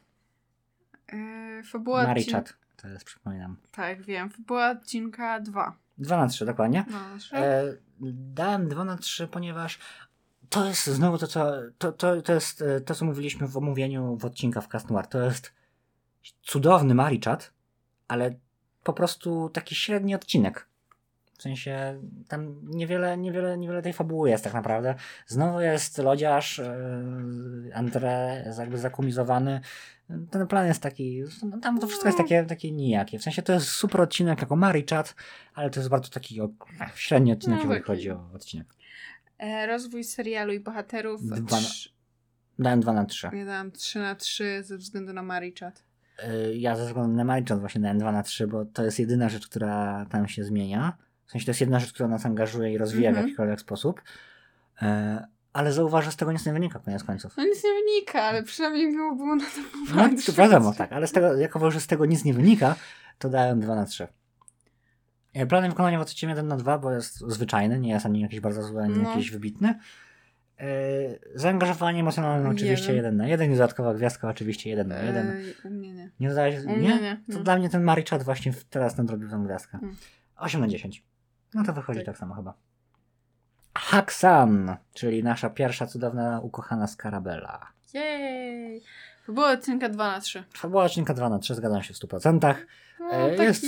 Yy, fabuła odcin- Marichat. To jest, przypominam. Tak, wiem. Fabuła odcinka 2. 2 na 3, dokładnie. No, E, dałem 2 na 3, ponieważ to jest znowu to, co, to, to, to jest e, to, co mówiliśmy w omówieniu w odcinka w Cast Noir. To jest cudowny Marichat, ale po prostu taki średni odcinek. W sensie tam niewiele, niewiele, niewiele tej fabuły jest tak naprawdę. Znowu jest lodziarz, e, Andre jakby zakumizowany. Ten plan jest taki, no, tam to wszystko jest takie, takie nijakie. W sensie to jest super odcinek jako Marichat, ale to jest bardzo taki o, średni odcinek, No, jeżeli taki. chodzi o odcinek. e, rozwój serialu i bohaterów. Dwa na- Trz- Dałem 2 na 3. Ja dałam 3 na 3 ze względu na Marichat. Y, Ja ze względu na Marichat właśnie dałem 2 na 3, bo to jest jedyna rzecz, która tam się zmienia. W sensie to jest jedna rzecz, która nas angażuje i rozwija w Mhm. jakikolwiek sposób. E, Ale zauważ, że z tego nic nie wynika koniec końców. No nic nie wynika, ale przynajmniej miło było na to No to wiadomo, tak, ale z tego, jako że z tego nic nie wynika, to dałem 2 na 3. E, Planem wykonania w odcinku 1 na 2, bo jest zwyczajny, nie jest ani jakiś bardzo zły, ani No. jakiś wybitny. E, Zaangażowanie emocjonalne oczywiście Jeden. 1 na 1 i dodatkowa gwiazdka oczywiście 1 na 1. Ej, u mnie nie. Nie dodałeś? U Nie? mnie nie. To no. dla mnie ten Marichat właśnie teraz nadrobił tą gwiazdkę. Mm. 8 na 10. No to wychodzi tak, Tak. samo chyba. Haksan, czyli nasza pierwsza cudowna, ukochana Skarabella. Jej! Fabuła odcinka 2 na 3. Fabuła odcinka 2 na 3, zgadzam się w 100%. No, E, taki... jest-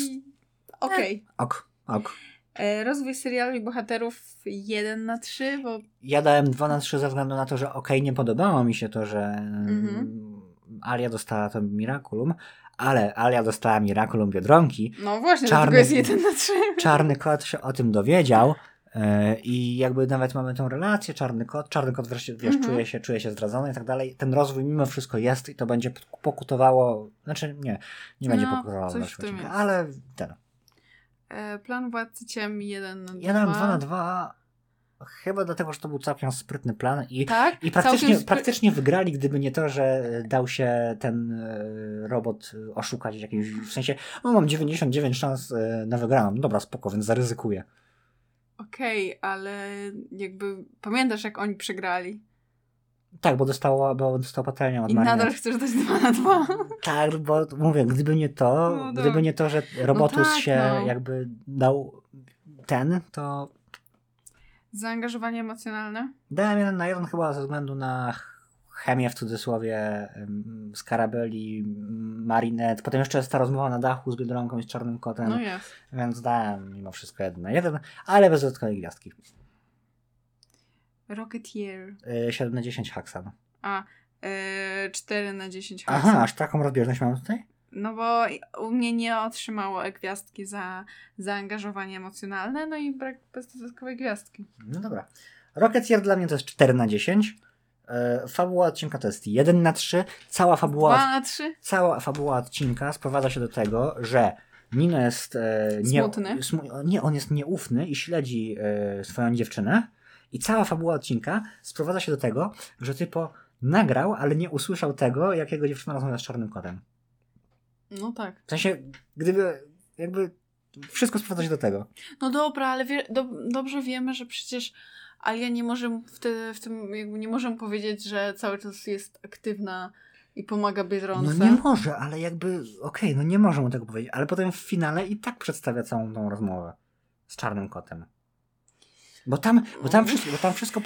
Okej. Ok, ok. E, Rozwój serialu i bohaterów 1 na 3, bo Ja dałem 2 na 3 ze względu na to, że okej, nie podobało mi się to, że Mhm. mm, Alia dostała to Miraculum, ale Alia dostała Miraculum Biedronki. no właśnie, Czarny- jest 1 na 3. Czarny kot się o tym dowiedział e, i jakby nawet mamy tą relację, czarny kot, czarny kot wreszcie, wiesz, Mhm. czuje, się, czuje się zdradzony i tak dalej. Ten rozwój mimo wszystko jest i to będzie pokutowało, znaczy nie, nie będzie No, pokutowało tym odcinku, jest. ale ten. E, Plan Władcy Ciem 1 na 2. Ja dałem 2 na 2 chyba dlatego, że to był całkiem sprytny plan i Tak? I praktycznie, spry- praktycznie wygrali, gdyby nie to, że dał się ten e, robot oszukać jakimś, w sensie, no mam 99 szans e, na wygraną, dobra spoko, więc zaryzykuję. Okej, ale jakby pamiętasz jak oni przegrali Tak, bo dostała, bo dostał patelnią od i Marinette. nadal chcesz dać 2 na 2. Tak, bo mówię, gdyby nie to, No gdyby nie to, że Robotus tak, się no. jakby dał ten, to Zaangażowanie emocjonalne? dałem jeden na jeden chyba ze względu na ch- chemię w cudzysłowie em, Scarabelli, m, Marinette, potem jeszcze jest ta rozmowa na dachu z Biedronką i z Czarnym Kotem, No jest. więc dałem mimo wszystko jeden na jeden, ale bez dodatkowej gwiazdki. Rocketeer. Y, 7 na 10 Haxan. A, Yy, 4 na 10 Aha, hajsu. aż taką rozbieżność mam tutaj? No bo u mnie nie otrzymało gwiazdki za zaangażowanie emocjonalne, no i brak bez dodatkowej gwiazdki. No dobra. Rocketeer dla mnie to jest 4 na 10. E, fabuła odcinka to jest 1 na 3. Cała fabuła, 2 na 3? cała fabuła odcinka sprowadza się do tego, że Nino jest e, nie, Smutny. smu- nie, on jest nieufny i śledzi e, swoją dziewczynę. I cała fabuła odcinka sprowadza się do tego, że typo nagrał, ale nie usłyszał tego, jak jego dziewczyna rozmawia z czarnym kotem. No tak. W sensie, gdyby jakby wszystko sprowadza się do tego. No dobra, ale wie, do, dobrze wiemy, że przecież Alia nie może wtedy, w tym jakby nie może mu powiedzieć, że cały czas jest aktywna i pomaga No Biedronce. nie może, ale jakby, okej, no nie może mu tego powiedzieć, ale potem w finale i tak przedstawia całą tą rozmowę z czarnym kotem. Bo tam, bo tam wszystko, bo tam wszystko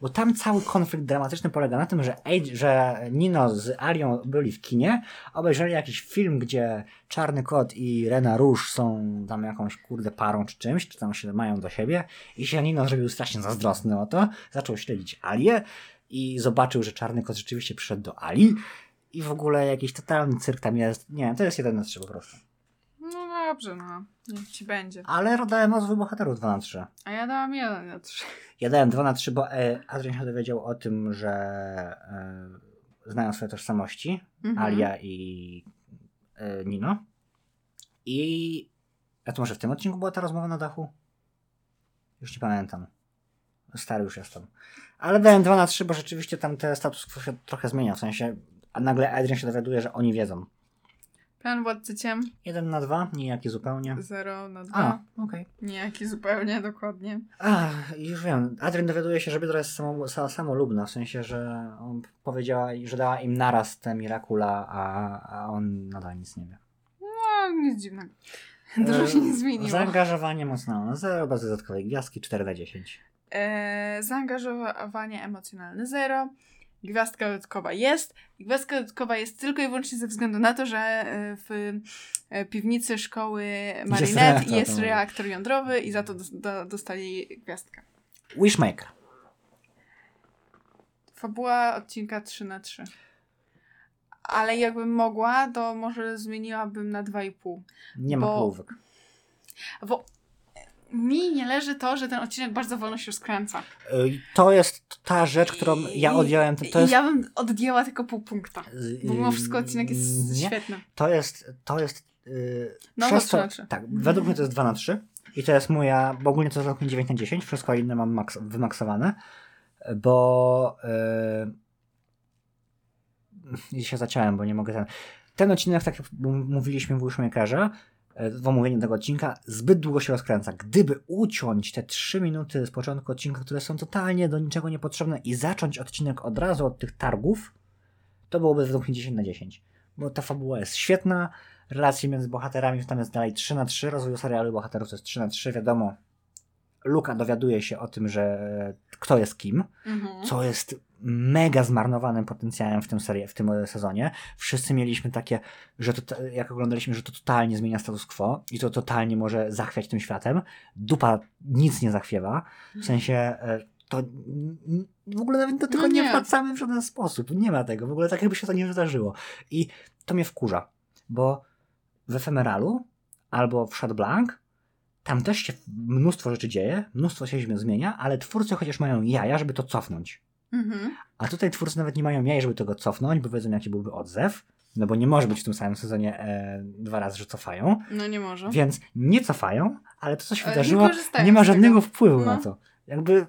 bo tam cały konflikt dramatyczny polega na tym, że, Age, że Nino z Alią byli w kinie, obejrzeli jakiś film, gdzie czarny kot i Rena Róż są tam jakąś kurde parą czy czymś, czy tam się mają do siebie i się Nino zrobił strasznie zazdrosny o to, zaczął śledzić Alię i zobaczył, że czarny kot rzeczywiście przyszedł do Ali i w ogóle jakiś totalny cyrk tam jest. Nie, to jest jeden na trzy po prostu. Dobrze, no. Niech ci będzie. Ale dałem nazwy bohaterów 2 na 3. A ja dałam 1 na 3. Ja dałem 2 na 3, bo e, Adrian się dowiedział o tym, że e, znają swoje tożsamości, Mhm. Alia i e, Nino. I a to może w tym odcinku była ta rozmowa na dachu? Już nie pamiętam. Stary już jestem. Ale dałem 2 na 3, bo rzeczywiście tam ten status quo się trochę zmienia. W sensie, a nagle Adrian się dowiaduje, że oni wiedzą. Plan Władcy Ciem 1 na 2, nijaki zupełnie. 0 na 2. A, okej. Niejaki zupełnie, dokładnie. A, już wiem. Adrian dowiaduje się, że Biedra jest samo, sa- samolubna, w sensie, że on powiedziała, że dała im naraz te Miracula, a, a on nadal nic nie wie. No, nic dziwnego. Dużo się nie E, zmieniło. Zaangażowanie mocno na 0, bez dodatkowej gwiazdki 4 na 10. E, zaangażowanie emocjonalne 0. Gwiazdka dodatkowa jest. Gwiazdka dodatkowa jest tylko i wyłącznie ze względu na to, że e, w e, piwnicy szkoły Marinette reaktor jest atomowy. reaktor jądrowy i za to dos- do, dostali gwiazdkę. Wishmaker. Fabuła odcinka 3 na 3 Ale jakbym mogła, to może zmieniłabym na 2,5. Nie ma Bo- połówek. Bo mi nie leży to, że ten odcinek bardzo wolno się rozkręca. Y, To jest ta rzecz, którą ja odjąłem. To, jest. Ja bym odjęła tylko pół punkta. y, Bo mimo wszystko odcinek jest nie, świetny. To jest. To jest No, przez to. Tak, według mnie to jest 2 na 3. I to jest moja. Bo ogólnie to jest według mnie 9 na 10. Wszystko inne mam maks, wymaksowane. Bo. Yy, się zaciąłem, bo nie mogę ten. Ten odcinek, tak jak mówiliśmy w e, w omówieniu tego odcinka, zbyt długo się rozkręca. Gdyby uciąć te 3 minuty z początku odcinka, które są totalnie do niczego niepotrzebne i zacząć odcinek od razu od tych targów, to byłoby według mnie 10 na 10. Bo ta fabuła jest świetna, relacje między bohaterami tam jest dalej 3 na 3, rozwój serialu bohaterów to jest 3 na 3, wiadomo. Luka dowiaduje się o tym, że kto jest kim, Mhm. co jest mega zmarnowanym potencjałem w tym, serii, w tym sezonie. Wszyscy mieliśmy takie, że to, jak oglądaliśmy, że to totalnie zmienia status quo i to totalnie może zachwiać tym światem. Dupa nic nie zachwiewa, w sensie e, to w ogóle nawet do tego No nie. nie. wracamy w żaden sposób. Nie ma tego. W ogóle tak jakby się to nie wydarzyło. I to mnie wkurza, bo w Efemeralu albo w Shad Blanc tam też się mnóstwo rzeczy dzieje, mnóstwo się zmienia, ale twórcy chociaż mają jaja, żeby to cofnąć. Mhm. A tutaj twórcy nawet nie mają jaj, żeby tego cofnąć, bo wiedzą, jaki byłby odzew. No bo nie może być w tym samym sezonie e, dwa razy, że cofają. No nie może. Więc nie cofają, ale to, co się Ale wydarzyło, nie nie ma tego. żadnego wpływu na No. to. Jakby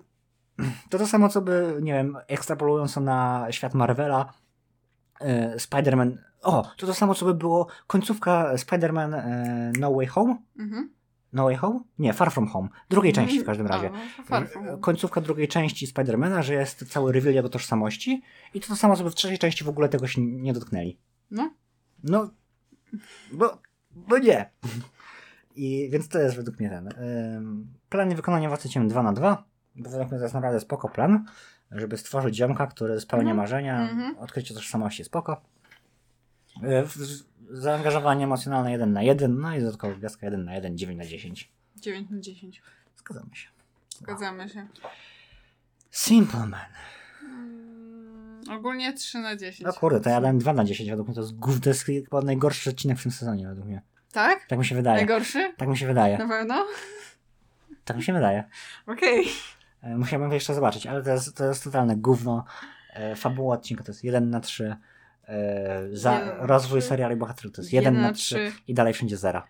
to to samo, co by, nie wiem, ekstrapolując to na świat Marvela, e, Spider-Man. O, to to samo, co by było końcówka Spider-Man e, No Way Home. Mhm. No Way Home? Nie, Far From Home. Drugiej części w każdym A, razie. no, from home. Końcówka drugiej części Spidermana, że jest cały reveal jego tożsamości i to to samo, co by w trzeciej części w ogóle tego się nie dotknęli. No. No, bo, bo nie. I więc to jest według mnie ten. Ym, plan wykonania Władcy Ciem 2 na 2 bo według mnie to jest naprawdę spoko plan, żeby stworzyć ziomka, który spełnia Mhm. marzenia, Mhm. odkrycie tożsamości spoko. Z- Zaangażowanie emocjonalne 1 na 1, no i dodatkowo gwiazdka 1 na 1, 9 na 10. 9 na 10. Zgadzamy się. Zgadzamy się. Simple Man. Mm, Ogólnie 3 na 10. No kurde, to ja dałem 2 na 10, według mnie to jest, to jest chyba najgorszy odcinek w tym sezonie, według mnie. Tak? Tak mi się wydaje. Najgorszy? Tak mi się wydaje. Na pewno? Tak mi się wydaje. Okej. E, Musiałbym jeszcze zobaczyć, ale to jest, to jest totalne gówno. E, fabuła odcinka to jest 1 na 3. E, za Jeden rozwój seriali bohaterów to jest 1 Jeden na na 3 trzy. i dalej wszędzie 0.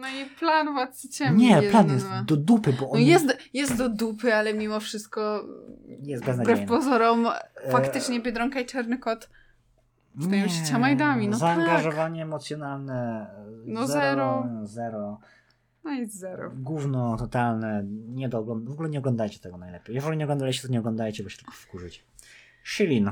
No i plan władcy ciemni. Nie, plan jest do dupy, bo No on jest, jest do dupy, ale mimo wszystko jest wbrew pozorom E, faktycznie Biedronka i Czarny Kot stoją Nie, się ciamajdami, no Zaangażowanie emocjonalne. No zero. Zero. no i zero. Gówno totalne. Nie do ogląd- w ogóle nie oglądajcie tego najlepiej. Jeżeli nie oglądaliście, to nie oglądajcie, bo się tylko wkurzyć. Shilin.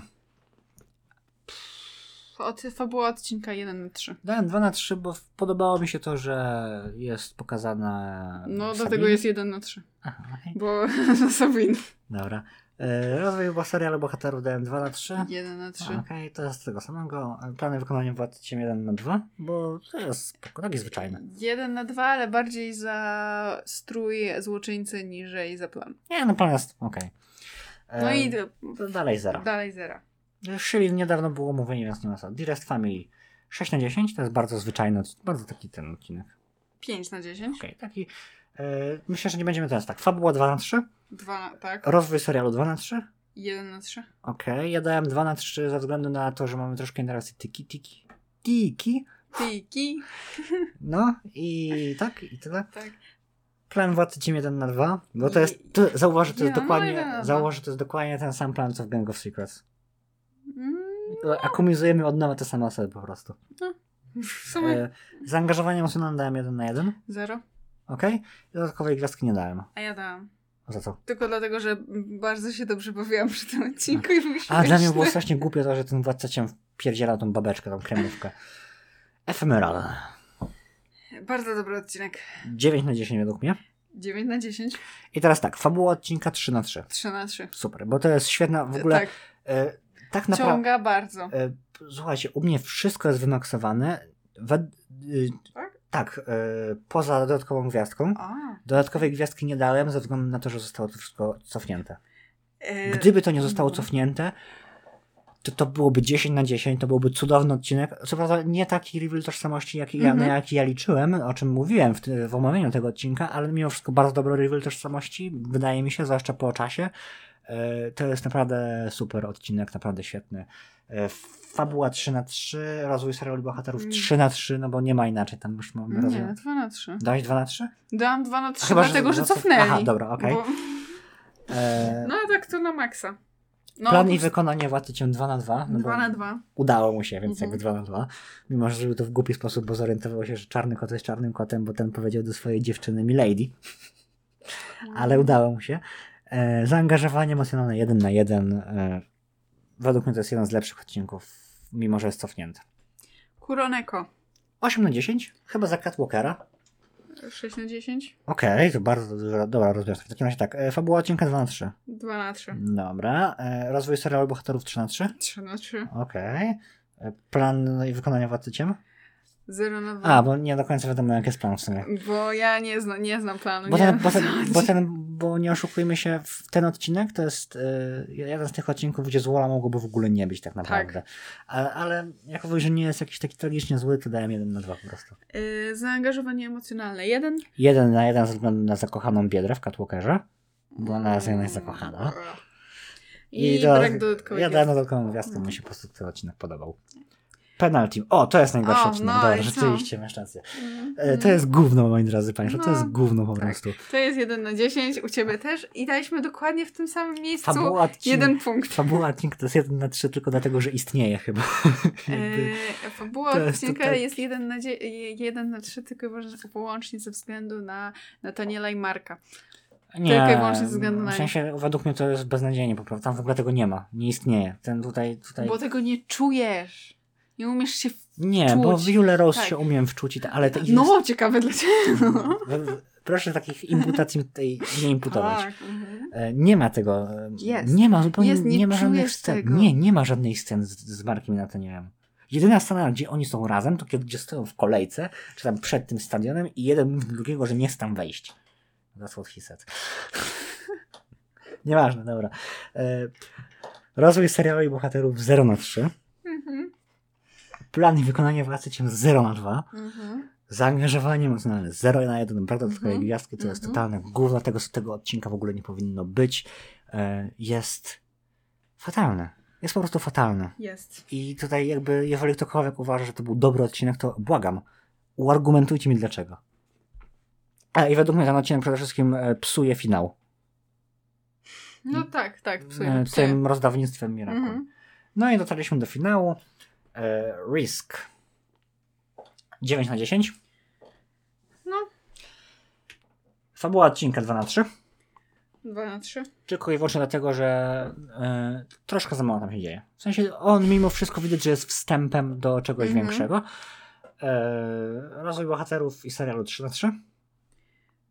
Od, fabuła odcinka 1 na 3. Dałem 2 na 3, bo podobało mi się to, że jest pokazana. No Sabine. dlatego jest 1 na 3. Aha, okej. Bo Sabin. Dobra. E, rozwój bo serialu bohaterów dałem 2 na 3. 1 na 3. Okej, to jest z tego samego. Plany wykonania władcy Ciem 1 na 2, bo to jest spoko, takie zwyczajne. 1 na 2, ale bardziej za strój złoczyńcy niżej za plan. Nie, no plan jest okej. E, No i to dalej 0. dalej 0. Shilin niedawno było mówienie, więc nie ma co. Dearest Family 6 na 10 to jest bardzo zwyczajny, odcinek, bardzo taki ten odcinek. 5 na 10. Okej, taki. E, myślę, że nie będziemy teraz tak. Fabuła 2 na 3, 2 na, tak. rozwój serialu 2 na 3. 1 na 3. Okej, ja dałem 2 na 3 ze względu na to, że mamy troszkę interakcji tiki tiki. Tiki. Tiki. No i tak, i tyle. Tak. Plan władcy Ciem 1 na 2, bo to jest, to, zauważ, że to jest Nie, dokładnie, zauważ, że to jest dokładnie ten sam plan, co w Gang of Secrets. Mm, Akumulujemy od nowa te same osoby po prostu. w sumie E, zaangażowanie emocjonalne dałem 1 na 1, 0. ok? Dodatkowej gwiazdki nie dałem. A ja dałam. Za co? Tylko dlatego, że bardzo się dobrze bawiłam przy tym odcinku i A dla mnie było strasznie głupie to, że ten władca Ciem wpierdzielał tą babeczkę, tą kremówkę. Ephemeral. Bardzo dobry odcinek. 9 na 10 według mnie. 9 na 10. I teraz tak, fabuła odcinka 3 na 3. 3 na 3. Super, bo to jest świetna w ogóle. Tak, E, tak naprawdę. ciąga bardzo. E, słuchajcie, u mnie wszystko jest wymaksowane. We, y, Tak? tak, e, poza dodatkową gwiazdką. A. Dodatkowej gwiazdki nie dałem ze względu na to, że zostało to wszystko cofnięte. E, Gdyby to nie zostało cofnięte, to to byłoby 10 na 10, to byłby cudowny odcinek. Co prawda nie taki reveal tożsamości, jaki ja, Mhm. na jaki ja liczyłem, o czym mówiłem w, w omawianiu tego odcinka, ale mimo wszystko bardzo dobry reveal tożsamości, wydaje mi się, zwłaszcza po czasie. E, To jest naprawdę super odcinek, naprawdę świetny. E, Fabuła 3 na 3 rozwój serialu bohaterów Mm. 3 na 3 no bo nie ma inaczej, tam już mamy rozwój. Nie, 2 na 3. Dałeś 2 na 3? Dałam 2 na 3, Chyba, że- dlatego, że, że cof- cofnęli. Aha, dobra, okej. Bo... E, No a tak to na maksa. No, Plan i wykonanie Władcy Ciem 2 na 2. No 2 bo na 2. Udało mu się, więc Mhm. jakby 2 na 2. Mimo, że zrobił to w głupi sposób, bo zorientował się, że czarny kot jest czarnym kotem, bo ten powiedział do swojej dziewczyny Milady. Ale udało mu się. E, zaangażowanie emocjonalne 1 na 1. E, według mnie to jest jeden z lepszych odcinków, mimo że jest cofnięty. Kuroneko. 8 na 10? Chyba za Catwalkera. 6 na 10. Okej, to bardzo dobra, dobra rozwiązka. W takim razie tak, e, fabuła odcinka 2 na 3. 2 na 3. Dobra. E, rozwój serialu bohaterów 3 na 3. 3 na 3. Okej. E, Plan i wykonanie Władcy 0 na 2. A, bo nie do końca wiadomo, jaki jest plan w sumie. Bo ja nie, zna, nie znam planu. Bo nie ten, wiem, bo, ten, bo ten, bo nie oszukujmy się, ten odcinek to jest y, jeden z tych odcinków, gdzie złola mogłoby w ogóle nie być tak naprawdę. Ale, ale jak mówię, że nie jest jakiś taki tragicznie zły, to dałem jeden na dwa po prostu. Y, zaangażowanie emocjonalne 1. Jeden na jeden ze względu na zakochaną biedrę w Catwalkerze, bo ona jest jednak zakochana. I, do- brak Ja dałem dodatkową gwiazdkę, mi się po prostu ten odcinek podobał. Penalty. O, to jest najgorszy O, odcinek. no Dobra, rzeczywiście, masz rację. Mm, To jest gówno, moi drodzy państwo, to No, jest gówno po tak. prostu. To jest 1 na 10, u ciebie też. I daliśmy dokładnie w tym samym miejscu Fabuła jeden punkt. fabuła odcinka to jest jeden na trzy tylko dlatego, że istnieje chyba. E, fabuła to jest odcinka jest 1 na, na 3 tylko wyłącznie ze względu na Nataniela i Marka. Nie, Tylko i wyłącznie ze względu na w sensie według mnie to jest beznadziejnie po prostu. Tam w ogóle tego nie ma. Nie istnieje. Ten tutaj, tutaj... Bo tego nie czujesz. Nie umiesz się. W... Nie, bo w Jule Rose Tak. się umiem wczuć, ale to jest... No, ciekawe dlaczego. w- Proszę takich imputacji tutaj nie imputować. Tak. mhm. E, Nie ma tego. e, Jest. Nie ma zupełnie, Jest, nie nie ma żadnych scen. tego. Nie, nie ma żadnej scen z, z Markiem i Nathanielem. Jedyna scena, gdzie oni są razem, to kiedy gdzie stoją w kolejce, czy tam przed tym stadionem i jeden mówi drugiego, że nie chce tam wejść. That's what he said. Nieważne, dobra. E, Rozwój serialu i bohaterów 0 na 3. Mhm. Plan i wykonanie władcy cię 0 na 2. Mhm. Zaangażowanie emocjonalne 0 na 1. Prawda, do twojej Mhm. gwiazdki to jest Mhm. totalne gówno. Tego, tego odcinka w ogóle nie powinno być. E, Jest fatalne. Jest po prostu fatalne. Jest. I tutaj jakby, jeżeli ktokolwiek uważa, że to był dobry odcinek, to błagam, uargumentujcie mi dlaczego. A i według mnie ten odcinek przede wszystkim e, psuje finał. No tak, tak. E, Psuję, psuję. Tym rozdawnictwem Miracle. Mhm. No i dotarliśmy do finału. E, Risk. 9 na 10. No. Fabuła odcinka 2 na 3. Dwa na trzy. Tylko i wyłącznie dlatego, że e, troszkę za mało tam się dzieje. W sensie on mimo wszystko widać, że jest wstępem do czegoś Mhm. większego. E, rozwój bohaterów i serialu 3 na 3.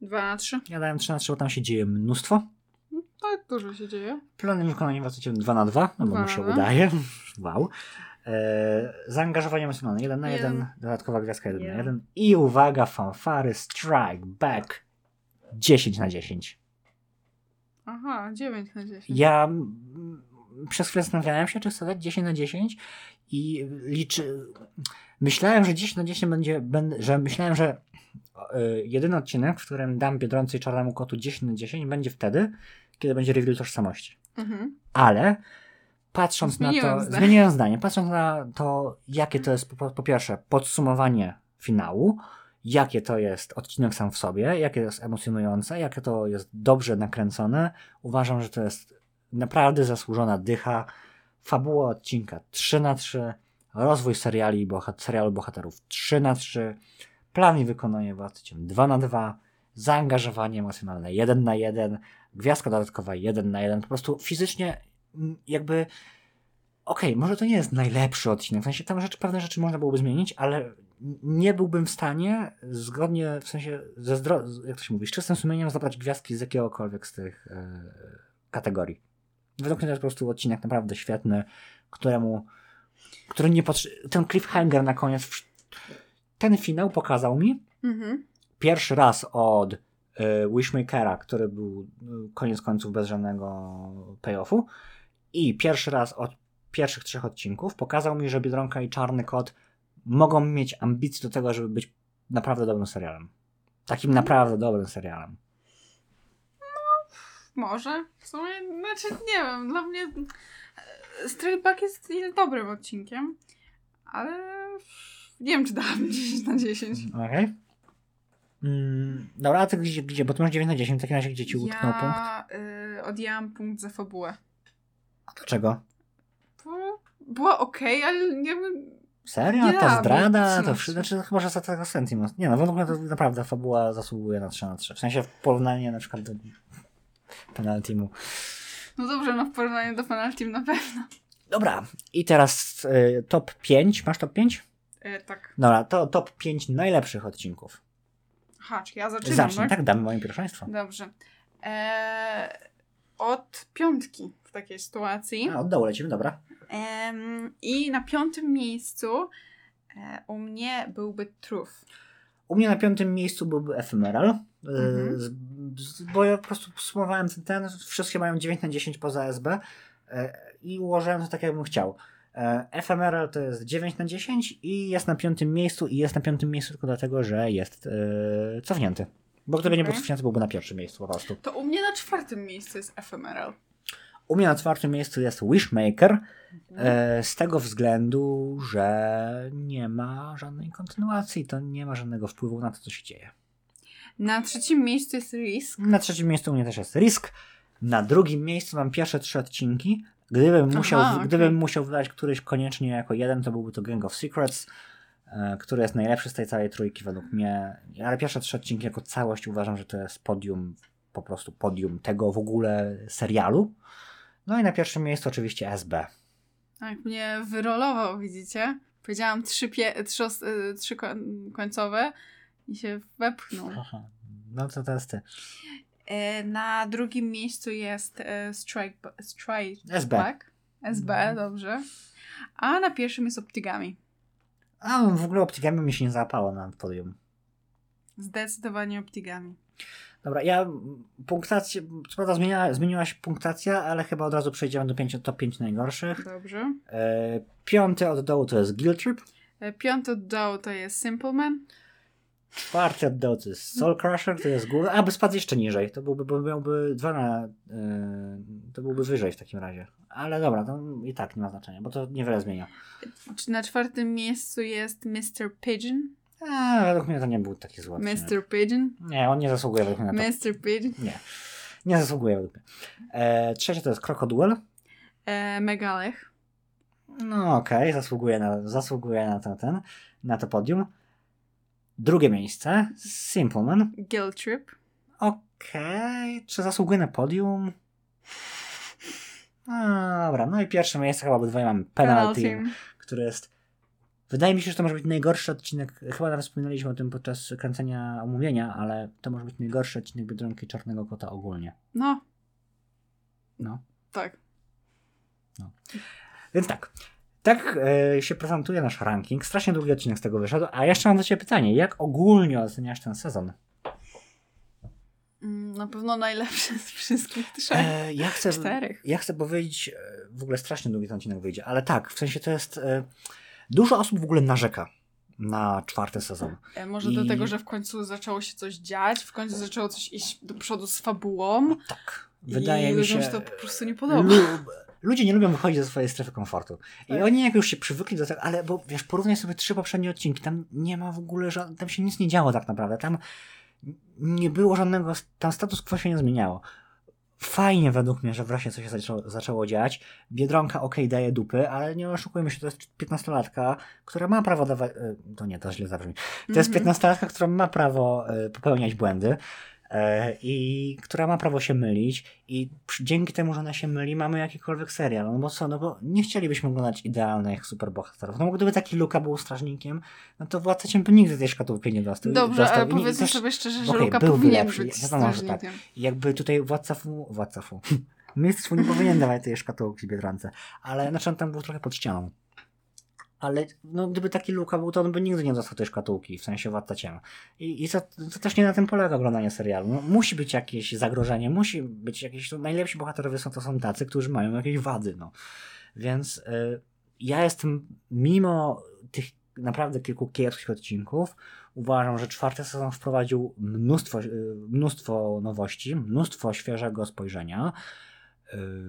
Dwa na trzy. Ja dałem 3 na 3, bo tam się dzieje mnóstwo. Tak dużo się dzieje. Plany wykonania właściwie 2 na 2, no bo mu się udaje. Wow. E, zaangażowanie emocjonalne 1 na 1, Jeden. dodatkowa gwiazdka 1 na Jeden. 1 i uwaga, fanfary, strike, back 10 na 10. Aha, dziewięć na dziesięć. Ja przez chwilę zastanawiałem się, czy chcę dać 10 na 10 i liczy... Myślałem, że 10 na 10 będzie, że myślałem, że y, jedyny odcinek, w którym dam Biedronce i Czarnemu Kotu 10 na 10 będzie wtedy, kiedy będzie reveal tożsamości. Mhm. Ale patrząc Zmieniłem na to, zdanie. zmieniłem zdanie, patrząc na to, jakie to jest po, po pierwsze podsumowanie finału, jakie to jest odcinek sam w sobie, jakie jest emocjonujące, jakie to jest dobrze nakręcone, uważam, że to jest naprawdę zasłużona dycha. Fabuła odcinka 3 na 3 rozwój seriali, bohat serialu bohaterów 3 na 3 plan i wykonanie władcy Ciem 2 na 2 zaangażowanie emocjonalne 1 na 1 gwiazdka dodatkowa 1 na 1 po prostu fizycznie jakby okej, może to nie jest najlepszy odcinek, w sensie tam rzeczy, pewne rzeczy można byłoby zmienić, ale nie byłbym w stanie zgodnie, w sensie ze zdro... jak to się mówi, z czystym sumieniem zabrać gwiazdki z jakiegokolwiek z tych e, kategorii. Według mnie to jest po prostu odcinek naprawdę świetny, któremu który nie potrze- ten cliffhanger na koniec wsz- ten finał pokazał mi Mhm. pierwszy raz od y, Wishmakera, który był y, koniec końców bez żadnego payoffu i pierwszy raz od pierwszych trzech odcinków pokazał mi, że Biedronka i Czarny Kot mogą mieć ambicje do tego, żeby być naprawdę dobrym serialem. Takim naprawdę dobrym serialem. Może. W sumie, znaczy nie wiem, dla mnie e, Straight Back jest dobrym odcinkiem, ale nie wiem, czy dałabym 10 na 10. Okej. Mm, dobra, a ty gdzie, gdzie? Bo ty masz 9 na 10, w takim razie gdzie ci utknął punkt? Ja y, odjęłam punkt za fabułę. A Dlaczego? Była okej, ale nie wiem... Serio? Nie ta dałabym zdrada? To na wszy- trzy. znaczy chyba, że za tego Sentinels. Nie no, według mnie to naprawdę fabuła zasługuje na 3 na 3. W sensie w porównaniu na przykład do penaltimu. No dobrze, no w porównaniu do penalty na pewno. Dobra, i teraz y, top 5. Masz top 5? E, tak. Dobra, to top 5 najlepszych odcinków. Aha, czy ja zaczynam, Zacznij, tak? tak? Damy moje pierwszeństwo. Dobrze. E, od piątki w takiej sytuacji. A, od dołu lecimy, dobra. Em, I na piątym miejscu e, u mnie byłby Truth. U mnie na piątym miejscu byłby Ephemeral, y, Mhm. z, z, bo ja po prostu sumowałem ten, ten, wszystkie mają 9 na 10 poza SB y, i ułożyłem to tak, jakbym chciał. E, Ephemeral to jest 9 na 10 i jest na piątym miejscu i jest na piątym miejscu tylko dlatego, że jest y, cofnięty. Bo gdyby nie był cofnięty, byłby na pierwszym miejscu po prostu. To u mnie na czwartym miejscu jest Ephemeral. U mnie na czwartym miejscu jest Wishmaker, Mhm. e, z tego względu, że nie ma żadnej kontynuacji, to nie ma żadnego wpływu na to, co się dzieje. Na trzecim miejscu jest Risk. Na trzecim miejscu u mnie też jest Risk. Na drugim miejscu mam pierwsze trzy odcinki. Gdybym musiał, Aha, okej. gdybym musiał wybrać któryś koniecznie jako jeden, to byłby to Gang of Secrets, e, który jest najlepszy z tej całej trójki według mnie. Ale pierwsze trzy odcinki jako całość uważam, że to jest podium, po prostu podium tego w ogóle serialu. No i na pierwszym miejscu oczywiście SB. Tak, mnie wyrolował, widzicie? Powiedziałam trzy, pie- trzy, y, trzy koń- końcowe i się wepchnął. Aha. No to teraz ty. E, Na drugim miejscu jest e, Strike, strike SB. Back. SB, Mhm. dobrze. A na pierwszym jest Optigami. A w ogóle Optigami mi się nie załapało na podium. Zdecydowanie Optigami. Dobra, ja punktację, co prawda zmieniła, zmieniła się punktacja, ale chyba od razu przejdziemy do pięciu, top 5 najgorszych. Dobrze. E, piąty od dołu to jest Guilt Trip, E, Piąty od dołu to jest Simple Man. czwarty od dołu to jest Soul Crusher, to jest główny, a by spadł jeszcze niżej, to byłby, bo miałby dwa na, e, to byłby wyżej w takim razie. Ale dobra, to i tak nie ma znaczenia, bo to niewiele zmienia. Czy Na czwartym miejscu jest Mr. Pigeon. A, według mnie to nie był taki zły. Mr. Pigeon. Nie, on nie zasługuje według mnie na to. Mr. Pigeon. Nie, nie zasługuje według mnie. E, trzecie to jest Crocodile. E, Megalech. No okej, zasługuje, na, zasługuje na, to, ten, na to podium. Drugie miejsce, Simpleman. Guilt Trip. Okej, czy zasługuje na podium? No, Dobra, no i pierwsze miejsce chyba obydwoje mamy Penalty, Penalty. który jest... Wydaje mi się, że to może być najgorszy odcinek, chyba nawet wspominaliśmy o tym podczas kręcenia omówienia, ale to może być najgorszy odcinek Biedronki Czarnego Kota ogólnie. No, No. tak. Więc tak. Tak e, się prezentuje nasz ranking. Strasznie długi odcinek z tego wyszedł. A jeszcze mam do Ciebie pytanie. Jak ogólnie oceniasz ten sezon? Mm, Na pewno najlepszy z wszystkich trzech. E, ja, chcę, Czterech. ja chcę powiedzieć, e, w ogóle strasznie długi ten odcinek wyjdzie, ale tak, w sensie to jest. E, dużo osób w ogóle narzeka na czwarty sezon. E, Może I- do tego, że w końcu zaczęło się coś dziać, w końcu zaczęło coś iść do przodu z fabułą. Tak. Wydaje i mi się. ludziom to po prostu nie podoba. Lu- ludzie nie lubią wychodzić ze swojej strefy komfortu. I Tak. oni jak już się przywykli do tego, ale bo wiesz, porównaj sobie trzy poprzednie odcinki, tam nie ma w ogóle, ża- tam się nic nie działo tak naprawdę, tam nie było żadnego, tam status quo się nie zmieniało. Fajnie według mnie, że wreszcie coś się zaczęło, zaczęło dziać. Biedronka okej daje dupy, ale nie oszukujmy się, to jest 15-latka, która ma prawo dawać... e, To nie, to źle zabrzmi. To jest Mhm. 15-latka, która ma prawo e, popełniać błędy i która ma prawo się mylić i dzięki temu, że ona się myli, mamy jakikolwiek serial. No bo co, no bo nie chcielibyśmy oglądać idealnych superbohaterów. No bo gdyby taki Luka był strażnikiem, no to Władca Ciemny nigdy tej szkatułki nie dostał. Dobrze, dostał. ale I powiedzmy też- sobie szczerze, że okej, Luka powinien lepszy. być Wiadomo, że tak. jakby tutaj Władca Fu, Władca Fu, Mistrz Fu nie powinien dawać tej szkatułki Biedronce, ale znaczy on tam był trochę pod ścianą. Ale no, gdyby taki Luka był, to on by nigdy nie dostał tej szkatułki, w sensie Władca. I, i to, to też nie na tym polega oglądanie serialu. No, musi być jakieś zagrożenie, musi być jakieś... No, najlepsi bohaterowie są to są tacy, którzy mają jakieś wady, no. Więc y, ja jestem, mimo tych naprawdę kilku kiepskich odcinków, uważam, że czwarty sezon wprowadził mnóstwo, y, mnóstwo nowości, mnóstwo świeżego spojrzenia.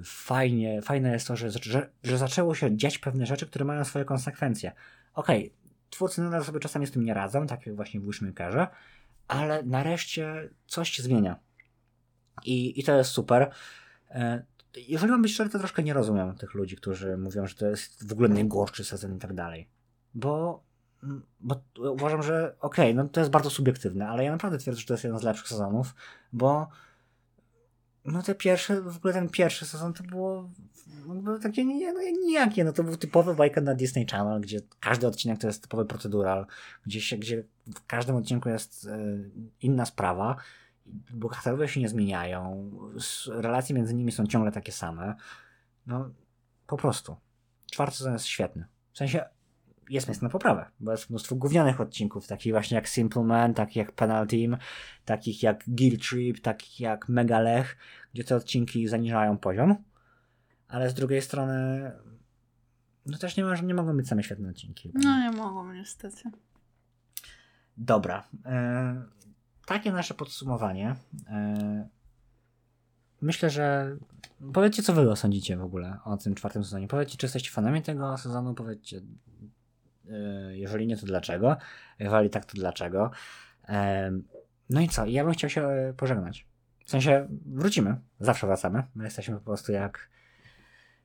Fajnie, fajne jest to, że, że, że zaczęło się dziać pewne rzeczy, które mają swoje konsekwencje. Okej, twórcy nadal sobie czasami z tym nie radzą, tak jak właśnie w Wishmakerze, ale nareszcie coś się zmienia. I, i to jest super. E, Jeżeli mam być szczery, to troszkę nie rozumiem tych ludzi, którzy mówią, że to jest w ogóle najgorszy sezon i tak dalej. Bo, bo uważam, że okej, no to jest bardzo subiektywne, ale ja naprawdę twierdzę, że to jest jeden z lepszych sezonów, bo no te pierwsze, w ogóle ten pierwszy sezon to było no, takie nie, no, nijakie, no to był typowy bajka na Disney Channel, gdzie każdy odcinek to jest typowy procedural, gdzie, się, gdzie w każdym odcinku jest e, inna sprawa, bohaterowie się nie zmieniają, relacje między nimi są ciągle takie same, no po prostu. Czwarty sezon jest świetny. W sensie jest miejsce na poprawę, bo jest mnóstwo gównianych odcinków, takich właśnie jak Simple Man, takich jak Penal Team, takich jak Guilt Trip, takich jak Megalech, gdzie te odcinki zaniżają poziom, ale z drugiej strony no też nie, ma, nie mogą być same świetne odcinki. No nie mogą niestety. Dobra. E, takie nasze podsumowanie. E, myślę, że powiedzcie, co wy sądzicie w ogóle o tym czwartym sezonie. Powiedzcie, czy jesteście fanami tego sezonu, powiedzcie, jeżeli nie, to dlaczego. Jeżeli tak, to dlaczego. No i co? Ja bym chciał się e, pożegnać. W sensie wrócimy. Zawsze wracamy. My jesteśmy po prostu jak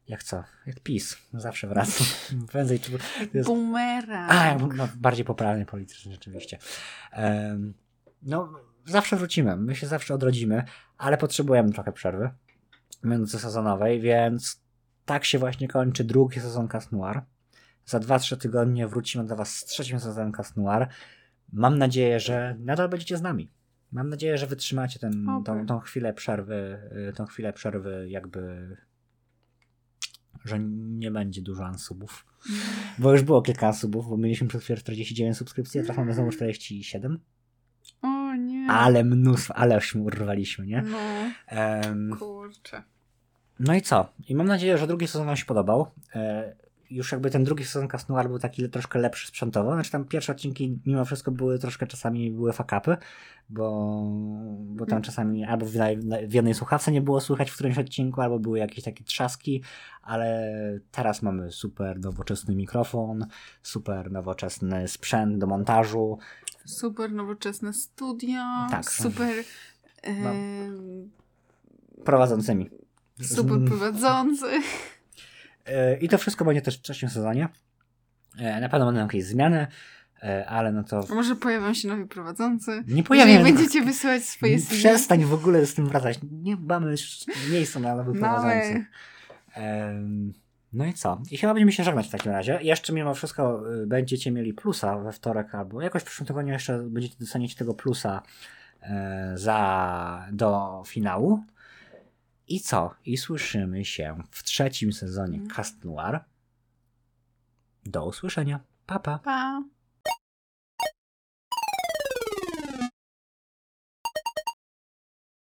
jak co? Jak PiS. Zawsze wracam. Prędzej czy... jest- Bumerang. a, no, bardziej poprawny politycznie rzeczywiście. Em, no, zawsze wrócimy, my się zawsze odrodzimy, ale potrzebujemy trochę przerwy międzysezonowej, więc tak się właśnie kończy drugi sezon Cas Noir. Za 2-3 tygodnie wrócimy do Was z trzecim sezonem Cas Noir. Mam nadzieję, że nadal będziecie z nami. Mam nadzieję, że wytrzymacie ten, Oby. tą, tą chwilę przerwy, y, tą chwilę przerwy jakby, że nie będzie dużo ansubów. Bo już było kilka subów, bo mieliśmy przed chwilą 49 subskrypcji, a teraz mamy znowu 47. O nie. ale mnóstwo, aleśmy urwaliśmy, nie? No, Em, kurczę. no i co? I mam nadzieję, że drugi sezon Wam się podobał. E, już jakby ten drugi sezon Cast Noir był taki troszkę lepszy sprzętowo. Znaczy tam pierwsze odcinki mimo wszystko były troszkę czasami były fakapy, bo, bo tam Mm. czasami albo w, w jednej słuchawce nie było słychać w którymś odcinku, albo były jakieś takie trzaski, ale teraz mamy super nowoczesny mikrofon, super nowoczesny sprzęt do montażu. Super nowoczesne studio. Tak. Super. Mam- em, Prowadzącymi. super prowadzący. E, I to wszystko będzie też w trzecim sezonie. E, Na pewno będą jakieś zmiany, e, ale no to A może pojawią się nowi prowadzący? nie pojawią będziecie wysyłać swoje CV. Przestań w ogóle z tym wracać. Nie mamy już miejsca na nowych Mamy. prowadzących. No i co? I chyba będziemy się żegnać w takim razie. Jeszcze mimo wszystko y, będziecie mieli plusa we wtorek albo jakoś w przyszłym tygodniu jeszcze będziecie dostaniecie tego plusa za, do finału. I co? I słyszymy się w trzecim sezonie. Cast Noir. Do usłyszenia. Pa, pa. Pa.